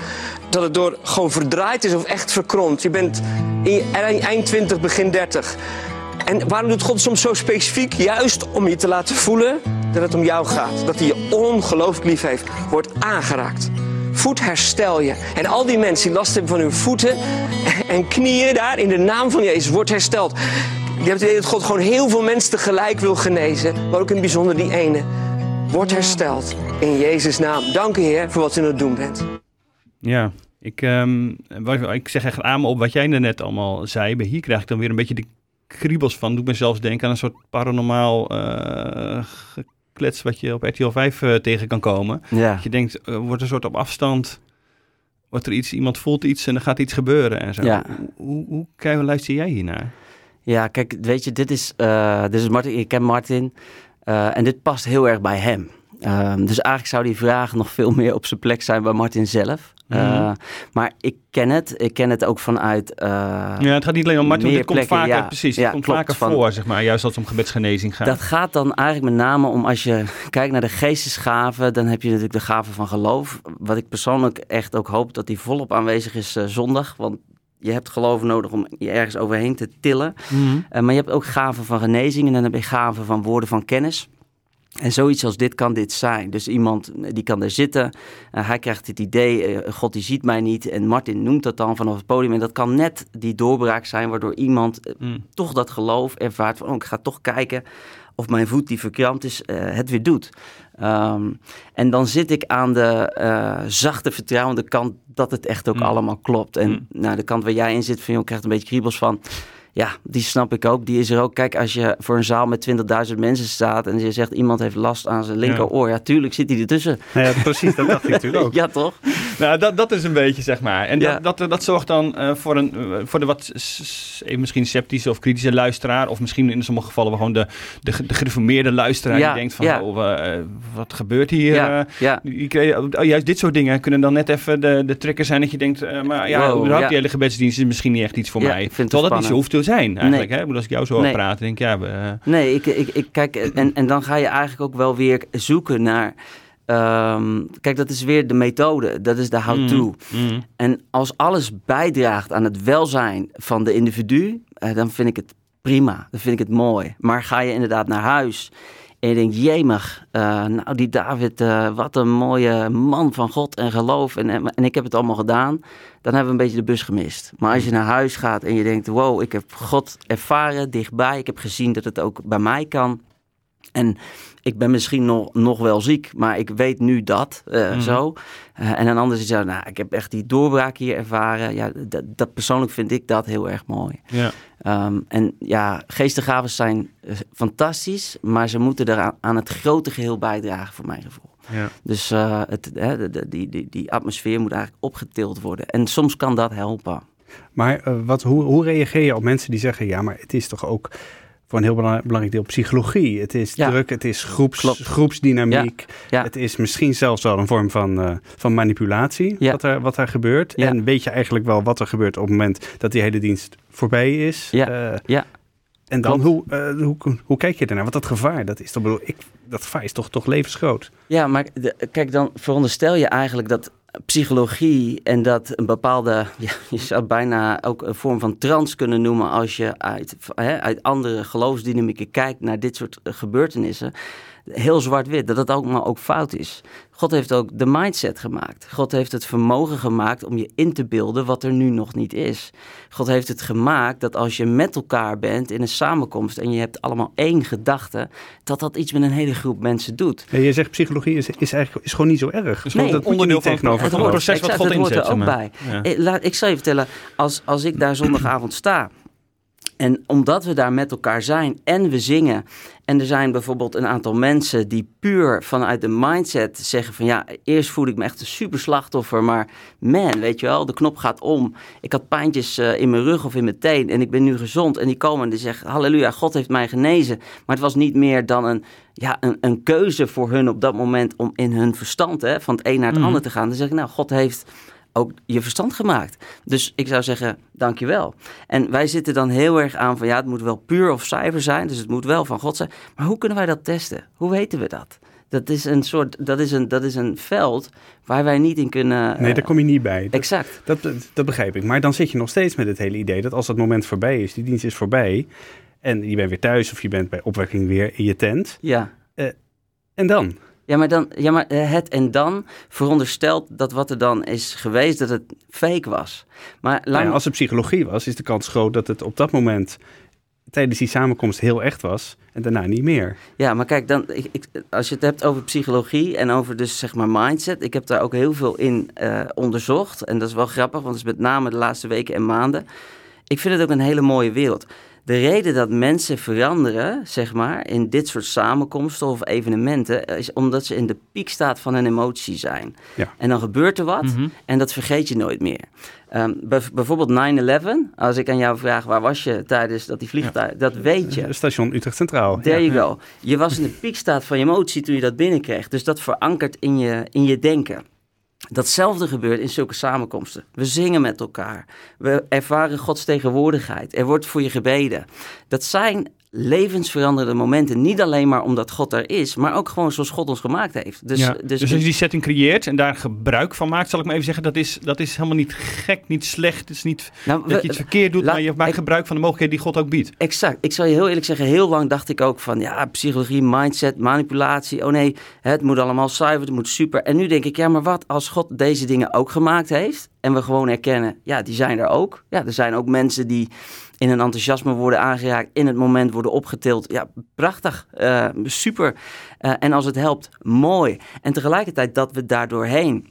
dat het door gewoon verdraaid is of echt verkromd. Je bent in eind, eind 20, begin 30. En waarom doet God soms zo specifiek? Juist om je te laten voelen dat het om jou gaat. Dat hij je ongelooflijk lief heeft. Wordt aangeraakt. Voetherstel je. En al die mensen die last hebben van hun voeten en knieën daar in de naam van Jezus wordt hersteld. Je hebt het idee dat God gewoon heel veel mensen tegelijk wil genezen. Maar ook in het bijzonder die ene. Wordt hersteld. In Jezus' naam. Dank u Heer voor wat u aan het doen bent. Ja, ik, ehm, ik zeg echt aan me op wat jij net allemaal zei. Maar hier krijg ik dan weer een beetje de kriebels van. Doet me zelfs denken aan een soort paranormaal eh, geklets wat je op RTL 5 eh, tegen kan komen. Ja. Dat je denkt, er wordt een soort op afstand, wordt er iets, iemand voelt iets en er gaat iets gebeuren en zo. Ja. Hoe, hoe, hoe luister jij hiernaar? Ja, kijk, weet je, dit is, eh, dit is Martin. Ik ken Martin eh, en dit past heel erg bij hem. Ehm, dus eigenlijk zou die vraag nog veel meer op zijn plek zijn bij Martin zelf. Eh, Mhm. maar ik ken het. Ik ken het ook vanuit. Ja, het gaat niet alleen om Martin, het komt vaker, ja. precies, Ja, komt klopt, vaker van- voor, zeg maar, juist als het om gebedsgenezing gaat. Dat gaat dan eigenlijk met name om als je kijkt naar de geestesgaven, dan heb je natuurlijk de gave van geloof. Wat ik persoonlijk echt ook hoop dat die volop aanwezig is zondag. Want je hebt geloof nodig om je ergens overheen te tillen. Mhm. Eh, maar je hebt ook gaven van genezing en dan heb je gaven van woorden van kennis. En zoiets als dit kan dit zijn. Dus iemand eh, die kan er zitten. eh, hij krijgt het idee, God die ziet mij niet. En Martin noemt dat dan vanaf het podium. En dat kan net die doorbraak zijn waardoor iemand Mhm. toch dat geloof ervaart. Van, oh, ik ga toch kijken of mijn voet die verkrampt is, eh, het weer doet. Ehm, en dan zit ik aan de eh, zachte, vertrouwende kant dat het echt ook Mm. allemaal klopt. En Mm. nou, de kant waar jij in zit, van, joh, krijgt een beetje kriebels van. Ja, die snap ik ook. Die is er ook. Kijk, als je voor een zaal met 20.000 mensen staat en je zegt iemand heeft last aan zijn linkeroor, ja, tuurlijk zit hij ertussen. Nou ja, precies, dat dacht ik natuurlijk ook. Ja, toch? Nou, dat, dat is een beetje, zeg maar. En Ja. dat, dat, dat zorgt dan eh, voor, een, eh, voor de wat even misschien sceptische of kritische luisteraar. Of misschien in sommige gevallen gewoon de, de, de gereformeerde luisteraar. Ja, Die denkt van, ja. oh, eh, wat gebeurt hier? Eh, die oh, juist dit soort dingen kunnen dan net even de, de trigger zijn dat je denkt, eh, maar ja, Wow, überhaupt die hele gebedsdienst is misschien niet echt iets voor mij. Terwijl dat niet zo hoeft te zijn eigenlijk. Nee. Hè? Als ik jou zo Nee. praten, denk ik, ja, we, eh, Nee, ik, ik, ik kijk, en, en dan ga je eigenlijk ook wel weer zoeken naar. Ehm, kijk, dat is weer de methode, dat is de how-to. mm, En als alles bijdraagt aan het welzijn van de individu, eh, dan vind ik het prima. Dan vind ik het mooi. Maar ga je inderdaad naar huis en je denkt, jemig, eh, nou die David, eh, wat een mooie man van God en geloof. En, en, en ik heb het allemaal gedaan. Dan hebben we een beetje de bus gemist. Maar als je naar huis gaat en je denkt, wow, ik heb God ervaren dichtbij. Ik heb gezien dat het ook bij mij kan. En ik ben misschien nog, nog wel ziek, maar ik weet nu dat eh, Mhm. zo. Eh, en een ander die zegt, nou, ik heb echt die doorbraak hier ervaren. Ja, dat, dat persoonlijk vind ik dat heel erg mooi. ja. Ehm, en ja, geestengaven zijn eh, fantastisch, maar ze moeten eraan aan het grote geheel bijdragen, voor mijn gevoel. Ja. Dus het, hè, de, die, die, die atmosfeer moet eigenlijk opgetild worden. En soms kan dat helpen. Maar wat, hoe, hoe reageer je op mensen die zeggen, ja, maar het is toch ook voor een heel bela- belangrijk deel psychologie. Het is Ja. druk, het is groeps, Klopt. groepsdynamiek. Ja. Het is misschien zelfs wel een vorm van, eh, van manipulatie wat, er, wat er gebeurt. En weet je eigenlijk wel wat er gebeurt op het moment dat die hele dienst voorbij is. Ja. Ja. En dan, hoe, eh, hoe, hoe kijk je ernaar? Want dat gevaar, dat is toch, bedoel, ik, dat gevaar is toch, toch levensgroot. Ja, maar de- kijk, dan veronderstel je eigenlijk dat psychologie en dat een bepaalde, ja, je zou het bijna ook een vorm van trance kunnen noemen als je uit, hè, uit andere geloofsdynamieken kijkt naar dit soort eh, gebeurtenissen. Heel zwart-wit, dat dat ook maar ook fout is. God heeft ook de mindset gemaakt. God heeft het vermogen gemaakt om je in te beelden wat er nu nog niet is. God heeft het gemaakt dat als je met elkaar bent in een samenkomst en je hebt allemaal één gedachte, dat dat iets met een hele groep mensen doet. Ja, je zegt psychologie is, is eigenlijk is gewoon niet zo erg. Dus Nee, dat moet je onderdeel niet van tegenover het Het proces wat God het hoort er inzet, ook bij. Ja. Ik, laat, ik zal je vertellen, als, als ik daar zondagavond sta... en omdat we daar met elkaar zijn en we zingen... en er zijn bijvoorbeeld een aantal mensen die puur vanuit de mindset zeggen van... ja, eerst voelde ik me echt een super slachtoffer, maar man, weet je wel, de knop gaat om. Ik had pijntjes eh, in mijn rug of in mijn teen en ik ben nu gezond. En die komen en die zeggen, halleluja, God heeft mij genezen. Maar het was niet meer dan een, ja, een, een keuze voor hun op dat moment... om in hun verstand hè, van het een naar het Mhm. ander te gaan. Dan zeg ik, nou, God heeft ook je verstand gemaakt. Dus ik zou zeggen, dankjewel. En wij zitten dan heel erg aan van ja, het moet wel puur of cijfer zijn, dus het moet wel van God zijn. Maar hoe kunnen wij dat testen? Hoe weten we dat? Dat is een soort, dat is een, dat is een veld waar wij niet in kunnen. Nee, eh, daar kom je niet bij. Dat, Exact. dat, dat begrijp ik. Maar dan zit je nog steeds met het hele idee dat als dat moment voorbij is, die dienst is voorbij, en je bent weer thuis of je bent bij opwekking weer in je tent, Ja. en dan? Ja, maar, dan, ja, maar eh, het en dan veronderstelt dat wat er dan is geweest, dat het fake was. Maar Nou ja, als het psychologie was, is de kans groot dat het op dat moment tijdens die samenkomst heel echt was en daarna niet meer. Ja, maar kijk, dan, ik, ik- als je het hebt over psychologie en over dus zeg maar mindset. Ik heb daar ook heel veel in eh, onderzocht. En dat is wel grappig, want het is met name de laatste weken en maanden. Ik vind het ook een hele mooie wereld. De reden dat mensen veranderen, zeg maar, in dit soort samenkomsten of evenementen, is omdat ze in de piekstaat van een emotie zijn. Ja. En dan gebeurt er wat Mhm. en dat vergeet je nooit meer. Ehm, bijv- bijvoorbeeld 9-11, als ik aan jou vraag, waar was je tijdens dat die vliegtuig, dat weet je. Station Utrecht Centraal. There Ja. you go. Je was in de piekstaat van je emotie toen je dat binnenkreeg. Dus dat verankert in je, in je denken. Datzelfde gebeurt in zulke samenkomsten. We zingen met elkaar. We ervaren Gods tegenwoordigheid. Er wordt voor je gebeden. Dat zijn levensveranderende momenten. Niet alleen maar omdat God er is, maar ook gewoon zoals God ons gemaakt heeft. Dus, Ja, dus, dus, als je die setting creëert en daar gebruik van maakt, zal ik maar even zeggen, dat is, dat is helemaal niet gek, niet slecht. Het is niet nou, dat je het verkeerd doet, maar je maakt ik- gebruik van de mogelijkheden die God ook biedt. Exact. Ik zal je heel eerlijk zeggen, heel lang dacht ik ook van ja, psychologie, mindset, manipulatie. Oh nee, het moet allemaal zuiver, het moet super. En nu denk ik, ja, maar wat als God deze dingen ook gemaakt heeft en we gewoon erkennen, ja, die zijn er ook. Ja, er zijn ook mensen die in een enthousiasme worden aangeraakt, in het moment worden opgetild. Ja, prachtig, eh, super. Eh, en als het helpt, mooi. En tegelijkertijd dat we daardoorheen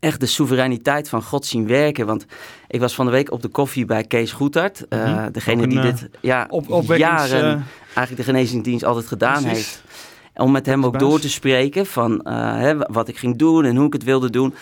echt de soevereiniteit van God zien werken. Want ik was van de week op de koffie bij Kees Goethart. eh, Mhm. degene een, die dit ja, Op, jaren eigenlijk de genezingsdienst altijd gedaan precies. heeft. Om met hem ook door te spreken van hè, wat ik ging doen en hoe ik het wilde doen.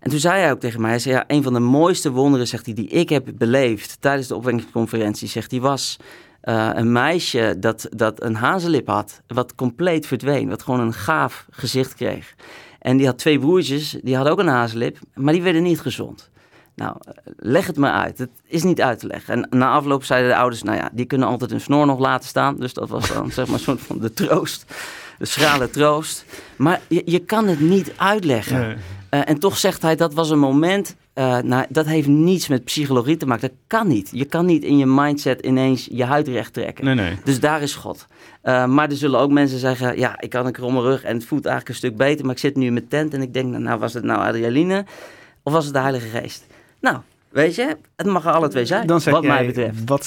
En toen zei hij ook tegen mij, hij zei, ja, een van de mooiste wonderen, zegt hij, die ik heb beleefd tijdens de opwekkingsconferentie, zegt hij, was eh, een meisje dat, dat een hazenlip had, wat compleet verdween, wat gewoon een gaaf gezicht kreeg. En die had twee broertjes, die hadden ook een hazenlip, maar die werden niet gezond. Nou, leg het maar uit. Het is niet uit te leggen. En na afloop zeiden de ouders, nou ja, die kunnen altijd hun snor nog laten staan. Dus dat was dan zeg maar een soort van de troost. De schrale troost. Maar je, je kan het niet uitleggen. Eh, en toch zegt hij, dat was een moment, eh, nou, dat heeft niets met psychologie te maken. Dat kan niet. Je kan niet in je mindset ineens je huid recht trekken. Nee, nee. Dus daar is God. Eh, maar er zullen ook mensen zeggen, ja, ik had een kromme rug en het voelt eigenlijk een stuk beter, maar ik zit nu in mijn tent en ik denk, nou, was het nou adrenaline of was het de Heilige Geest? Nou, weet je, het mag er alle twee zijn, Dan zeg wat mij betreft. Wat,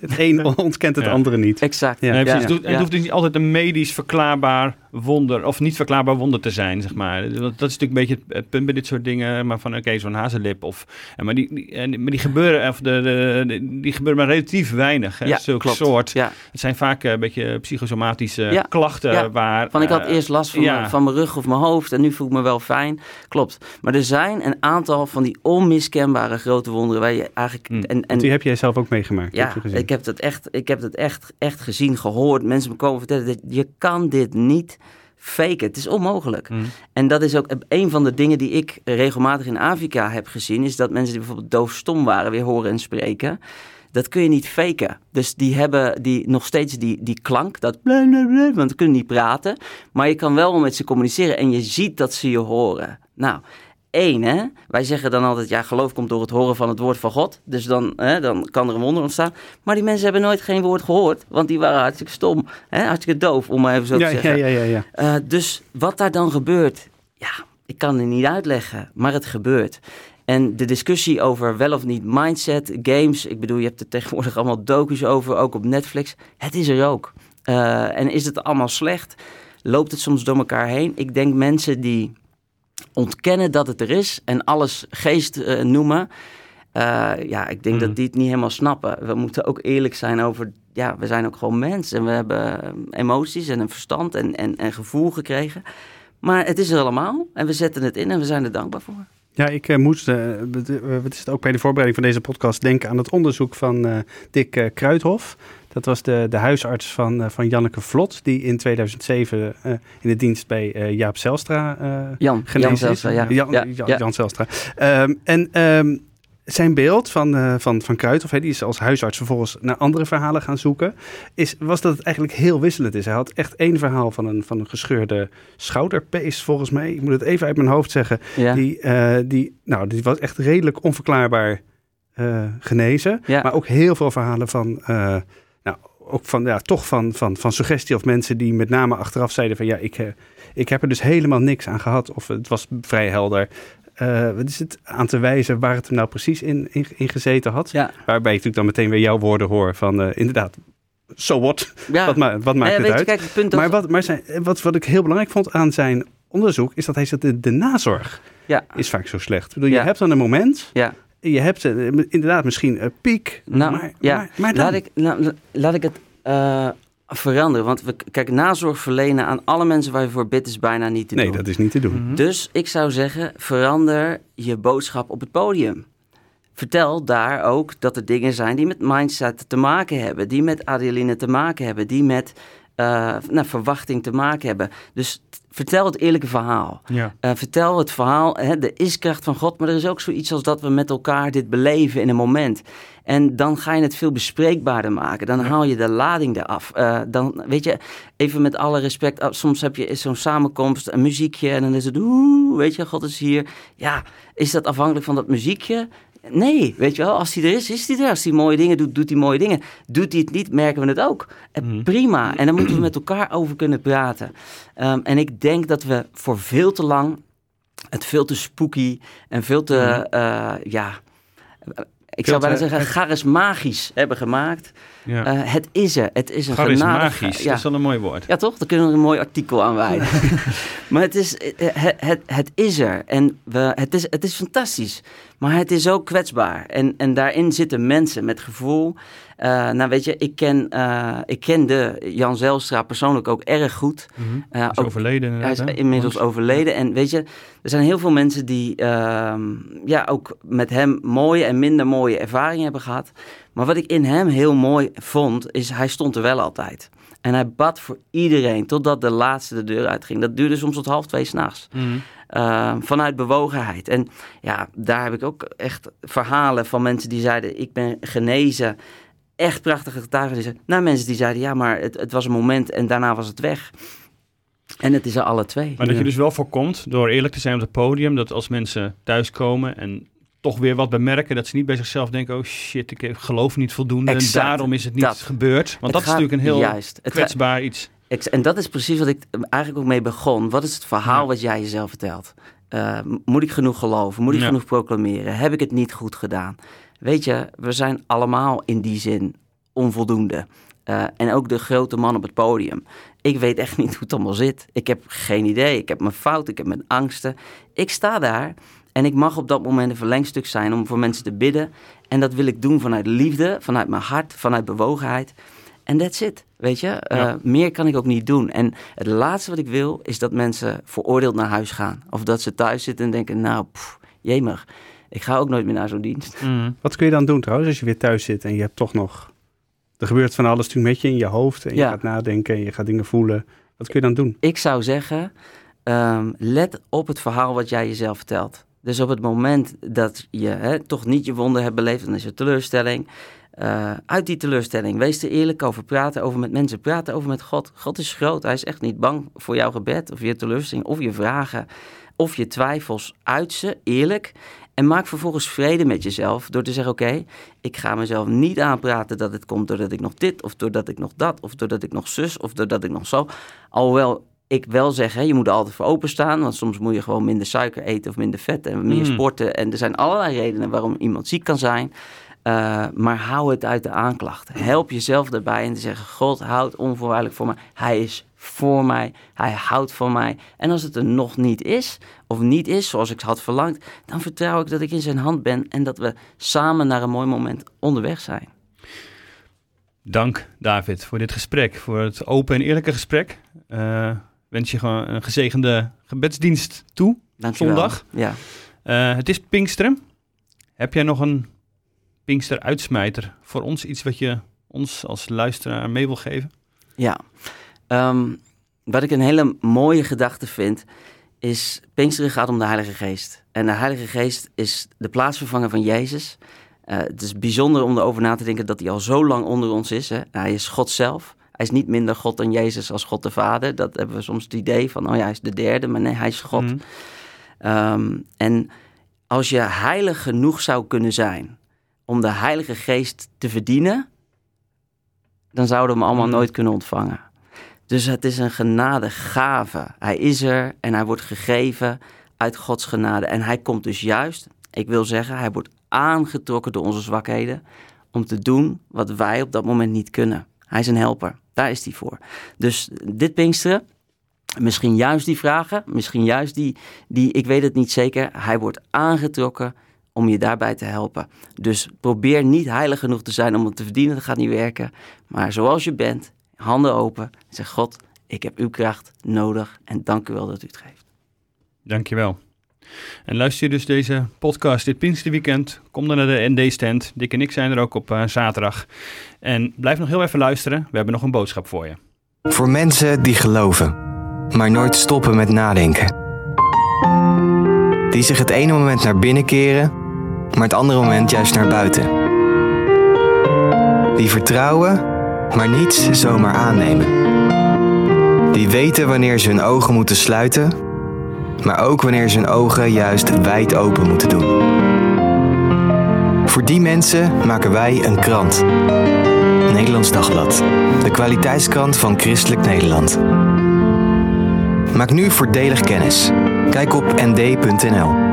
het een ontkent het Ja. andere niet. Exact. Nee, Ja. precies. Ja, Het, hoeft dus niet altijd een medisch verklaarbaar wonder, of niet verklaarbaar wonder te zijn, zeg maar. Want dat is natuurlijk een beetje het- het punt bij dit soort dingen, maar van oké, zo'n hazenlip of... en Maar die, die, en- maar die gebeuren, of de, de, de- die gebeuren maar relatief weinig, hè, Ja, zulke klopt. soort. Ja, Het zijn vaak eh, een beetje psychosomatische Ja, klachten ja. waar... van ik had eh, eerst last van, ja. mijn, van mijn rug of mijn hoofd en nu voel ik me wel fijn. Klopt. Maar er zijn een aantal van die onmiskenbare grote wonderen waar je eigenlijk... Mm. En, en Die heb jij zelf ook meegemaakt. Ja, heb je gezien. ik heb dat echt, ik heb dat echt, echt gezien, gehoord. Mensen me komen vertellen, dat je kan dit niet faken. Het is onmogelijk. Mm. En dat is ook een van de dingen die ik regelmatig in Afrika heb gezien, is dat mensen die bijvoorbeeld doofstom waren, weer horen en spreken. Dat kun je niet faken. Dus die hebben die, nog steeds die, die klank, dat blablabla, want ze kunnen niet praten. Maar je kan wel met ze communiceren en je ziet dat ze je horen. Nou, één, hè? Wij zeggen dan altijd, ja, geloof komt door het horen van het woord van God. Dus dan, hè, dan kan er een wonder ontstaan. Maar die mensen hebben nooit geen woord gehoord, want die waren hartstikke stom. Hè? Hartstikke doof, om maar even zo ja, te zeggen. ja, ja, ja, ja. Eh, dus wat daar dan gebeurt, ja, ik kan het niet uitleggen, maar het gebeurt. En de discussie over wel of niet mindset, games, ik bedoel, je hebt er tegenwoordig allemaal docu's over, ook op Netflix. Het is er ook. Eh, en is het allemaal slecht? Loopt het soms door elkaar heen? Ik denk mensen die ontkennen dat het er is en alles geest eh, noemen. eh, ja, ik denk Mm. dat die het niet helemaal snappen. We moeten ook eerlijk zijn over, ja, we zijn ook gewoon mensen. En we hebben eh, emoties en een verstand en, en, en gevoel gekregen. Maar het is er allemaal en we zetten het in en we zijn er dankbaar voor. Ja, ik moest, eh, wat is het ook bij de voorbereiding van deze podcast, denken aan het onderzoek van eh, Dick Kruithof. Dat was de, de huisarts van, eh, van Janneke Vlot, die in 2007 eh, in de dienst bij eh, Jaap Zelstra Jan, genezen Jan. Zelstra, ja. Jan, Ja, Jan, ja. Jan Zelstra. Ehm, en ehm, zijn beeld van, van, van Kruithof, hè, die is als huisarts vervolgens naar andere verhalen gaan zoeken, is, was dat het eigenlijk heel wisselend is. Hij had echt één verhaal van een, van een gescheurde schouderpees, volgens mij. Ik moet het even uit mijn hoofd zeggen. Ja. Die, die, nou, die was echt redelijk onverklaarbaar genezen. Ja. Maar ook heel veel verhalen van, ook van, ja, toch van, van, van suggestie of mensen die met name achteraf zeiden van, ja, ik, eh, ik heb er dus helemaal niks aan gehad. Of het was vrij helder. Eh, wat is het aan te wijzen waar het hem nou precies in, in, in gezeten had? Ja. Waarbij ik natuurlijk dan meteen weer jouw woorden hoor van, eh, inderdaad, so what? Ja. Wat, ma wat maakt het uit? je, kijk, het punt dat... Maar, wat, maar zijn, wat, wat ik heel belangrijk vond aan zijn onderzoek, is dat hij zegt, de, de nazorg Ja. is vaak zo slecht. Ik bedoel, je hebt dan een moment, Ja. Je hebt eh, inderdaad misschien een piek, Nou, maar, ja. maar, maar dan? Laat ik, nou, la- laat ik het eh, veranderen. Want we, kijk, nazorg verlenen aan alle mensen waar je voor bidt is bijna niet te nee, doen. dat is niet te doen. Mhm. Dus ik zou zeggen, verander je boodschap op het podium. Vertel daar ook dat er dingen zijn die met mindset te maken hebben, die met adrenaline te maken hebben, die met nou, verwachting te maken hebben. Dus vertel het eerlijke verhaal. Ja. Eh, vertel het verhaal, hè, de is-kracht van God, maar er is ook zoiets als dat we met elkaar dit beleven in een moment. En dan ga je het veel bespreekbaarder maken. Dan haal je de lading eraf. Eh dan, weet je, even met alle respect, soms heb je zo'n samenkomst, een muziekje en dan is het, oeh, weet je, God is hier. Ja, is dat afhankelijk van dat muziekje? Nee, weet je wel, als hij er is, is hij er. Als hij mooie dingen doet, doet hij mooie dingen. Doet hij het niet, merken we het ook. Eh, Mhm. Prima, en daar moeten we met elkaar over kunnen praten. Ehm, en ik denk dat we voor veel te lang het veel te spooky en veel te, eh, ja, ik zou bijna zeggen, charismagisch hebben gemaakt. ja. Eh, het is er, het is een Charismagisch, genadige... dat is wel een mooi woord. Ja, toch? Daar kunnen we een mooi artikel aan wijden. maar het is, eh, het, het, het is er. En we, het, is, het is fantastisch. Maar het is ook kwetsbaar. En, en daarin zitten mensen met gevoel. Eh, nou, weet je, ik ken, eh, ik ken de Jan Zelstra persoonlijk ook erg goed. Mhm. Eh, Hij is ook- overleden hij is hè? inmiddels overleden. En weet je, er zijn heel veel mensen die ehm, ja, ook met hem mooie en minder mooie ervaringen hebben gehad. Maar wat ik in hem heel mooi vond, is hij stond er wel altijd. En hij bad voor iedereen, totdat de laatste de deur uitging. Dat duurde soms tot half twee s'nachts. Uh, vanuit bewogenheid. En ja, daar heb ik ook echt verhalen van mensen die zeiden: Ik ben genezen. Echt prachtige getuigenissen. Naar mensen die zeiden: Ja, maar het, het was een moment en daarna was het weg. En het is er alle twee. Maar dat je dus wel voorkomt, door eerlijk te zijn op het podium, dat als mensen thuiskomen en toch weer wat bemerken, dat ze niet bij zichzelf denken, oh shit, ik geloof niet voldoende Exact, en daarom is het niet dat. gebeurd. Want dat is natuurlijk een heel Juist. Kwetsbaar iets. En dat is precies wat ik eigenlijk ook mee begon. Wat is het verhaal Ja. wat jij jezelf vertelt? Uh, moet ik genoeg geloven? Moet ik Ja. genoeg proclameren? Heb ik het niet goed gedaan? Weet je, we zijn allemaal in die zin onvoldoende. Eh, en ook de grote man op het podium. Ik weet echt niet hoe het allemaal zit. Ik heb geen idee. Ik heb mijn fouten, ik heb mijn angsten. Ik sta daar en ik mag op dat moment een verlengstuk zijn om voor mensen te bidden. En dat wil ik doen vanuit liefde, vanuit mijn hart, vanuit bewogenheid. En that's it, weet je. Eh, Ja. meer kan ik ook niet doen. En het laatste wat ik wil, is dat mensen veroordeeld naar huis gaan. Of dat ze thuis zitten en denken, nou, pff, jemig. Ik ga ook nooit meer naar zo'n dienst. Wat kun je dan doen trouwens als je weer thuis zit en je hebt toch nog... Er gebeurt van alles natuurlijk met je in je hoofd en je gaat nadenken en je gaat dingen voelen. Wat kun je dan doen? Ik zou zeggen, ehm, let op het verhaal wat jij jezelf vertelt. Dus op het moment dat je hè, toch niet je wonden hebt beleefd, dan is er teleurstelling. Eh, uit die teleurstelling, wees er eerlijk over. Praten over met mensen, praten over met God. God is groot. Hij is echt niet bang voor jouw gebed of je teleurstelling of je vragen of je twijfels. Uit ze, eerlijk. En maak vervolgens vrede met jezelf door te zeggen: Oké, ik ga mezelf niet aanpraten dat het komt doordat ik nog dit, of doordat ik nog dat, of doordat ik nog zus, of doordat ik nog zo. Alhoewel ik wel zeg: hè, je moet er altijd voor openstaan, want soms moet je gewoon minder suiker eten of minder vet en meer Mm. sporten. En er zijn allerlei redenen waarom iemand ziek kan zijn. Uh, maar hou het uit de aanklacht. Help jezelf daarbij en te zeggen: God houdt onvoorwaardelijk voor mij. Hij is voor mij. Hij houdt van mij. En als het er nog niet is, of niet is zoals ik had verlangd, dan vertrouw ik dat ik in zijn hand ben en dat we samen naar een mooi moment onderweg zijn. Dank David voor dit gesprek, voor het open en eerlijke gesprek. Uh, wens je gewoon een gezegende gebedsdienst toe. Dankjewel. Zondag. Ja. Uh, het is Pinksteren. Heb jij nog een Pinkster uitsmijter voor ons? Iets wat je ons als luisteraar mee wil geven? Ja. Um, wat ik een hele mooie gedachte vind, is Pinksteren gaat om de Heilige Geest. En de Heilige Geest is de plaatsvervanger van Jezus. Uh, het is bijzonder om erover na te denken dat hij al zo lang onder ons is. Hè? Hij is God zelf. Hij is niet minder God dan Jezus als God de Vader. Dat hebben we soms het idee van, oh ja, hij is de derde, maar nee, hij is God. Mm. Um, en als je heilig genoeg zou kunnen zijn om de Heilige Geest te verdienen, dan zouden we hem allemaal mm. nooit kunnen ontvangen. Dus het is een genadegave. Hij is er en hij wordt gegeven uit Gods genade. En hij komt dus juist, ik wil zeggen, hij wordt aangetrokken door onze zwakheden om te doen wat wij op dat moment niet kunnen. Hij is een helper. Daar is hij voor. Dus dit Pinksteren, misschien juist die vragen, misschien juist die, die, ik weet het niet zeker. Hij wordt aangetrokken om je daarbij te helpen. Dus probeer niet heilig genoeg te zijn om het te verdienen, dat gaat niet werken. Maar zoals je bent, handen open, zeg God, ik heb uw kracht nodig en dank u wel dat u het geeft. Dankjewel. En luister je dus deze podcast dit Pinksterweekend, kom dan naar de ND-stand. Dick en ik zijn er ook op uh, zaterdag. En blijf nog heel even luisteren, we hebben nog een boodschap voor je. Voor mensen die geloven, maar nooit stoppen met nadenken. Die zich het ene moment naar binnen keren, maar het andere moment juist naar buiten. Die vertrouwen, maar niets zomaar aannemen. Die weten wanneer ze hun ogen moeten sluiten, maar ook wanneer ze hun ogen juist wijd open moeten doen. Voor die mensen maken wij een krant. Nederlands Dagblad. De kwaliteitskrant van Christelijk Nederland. Maak nu voordelig kennis. Kijk op nd.nl.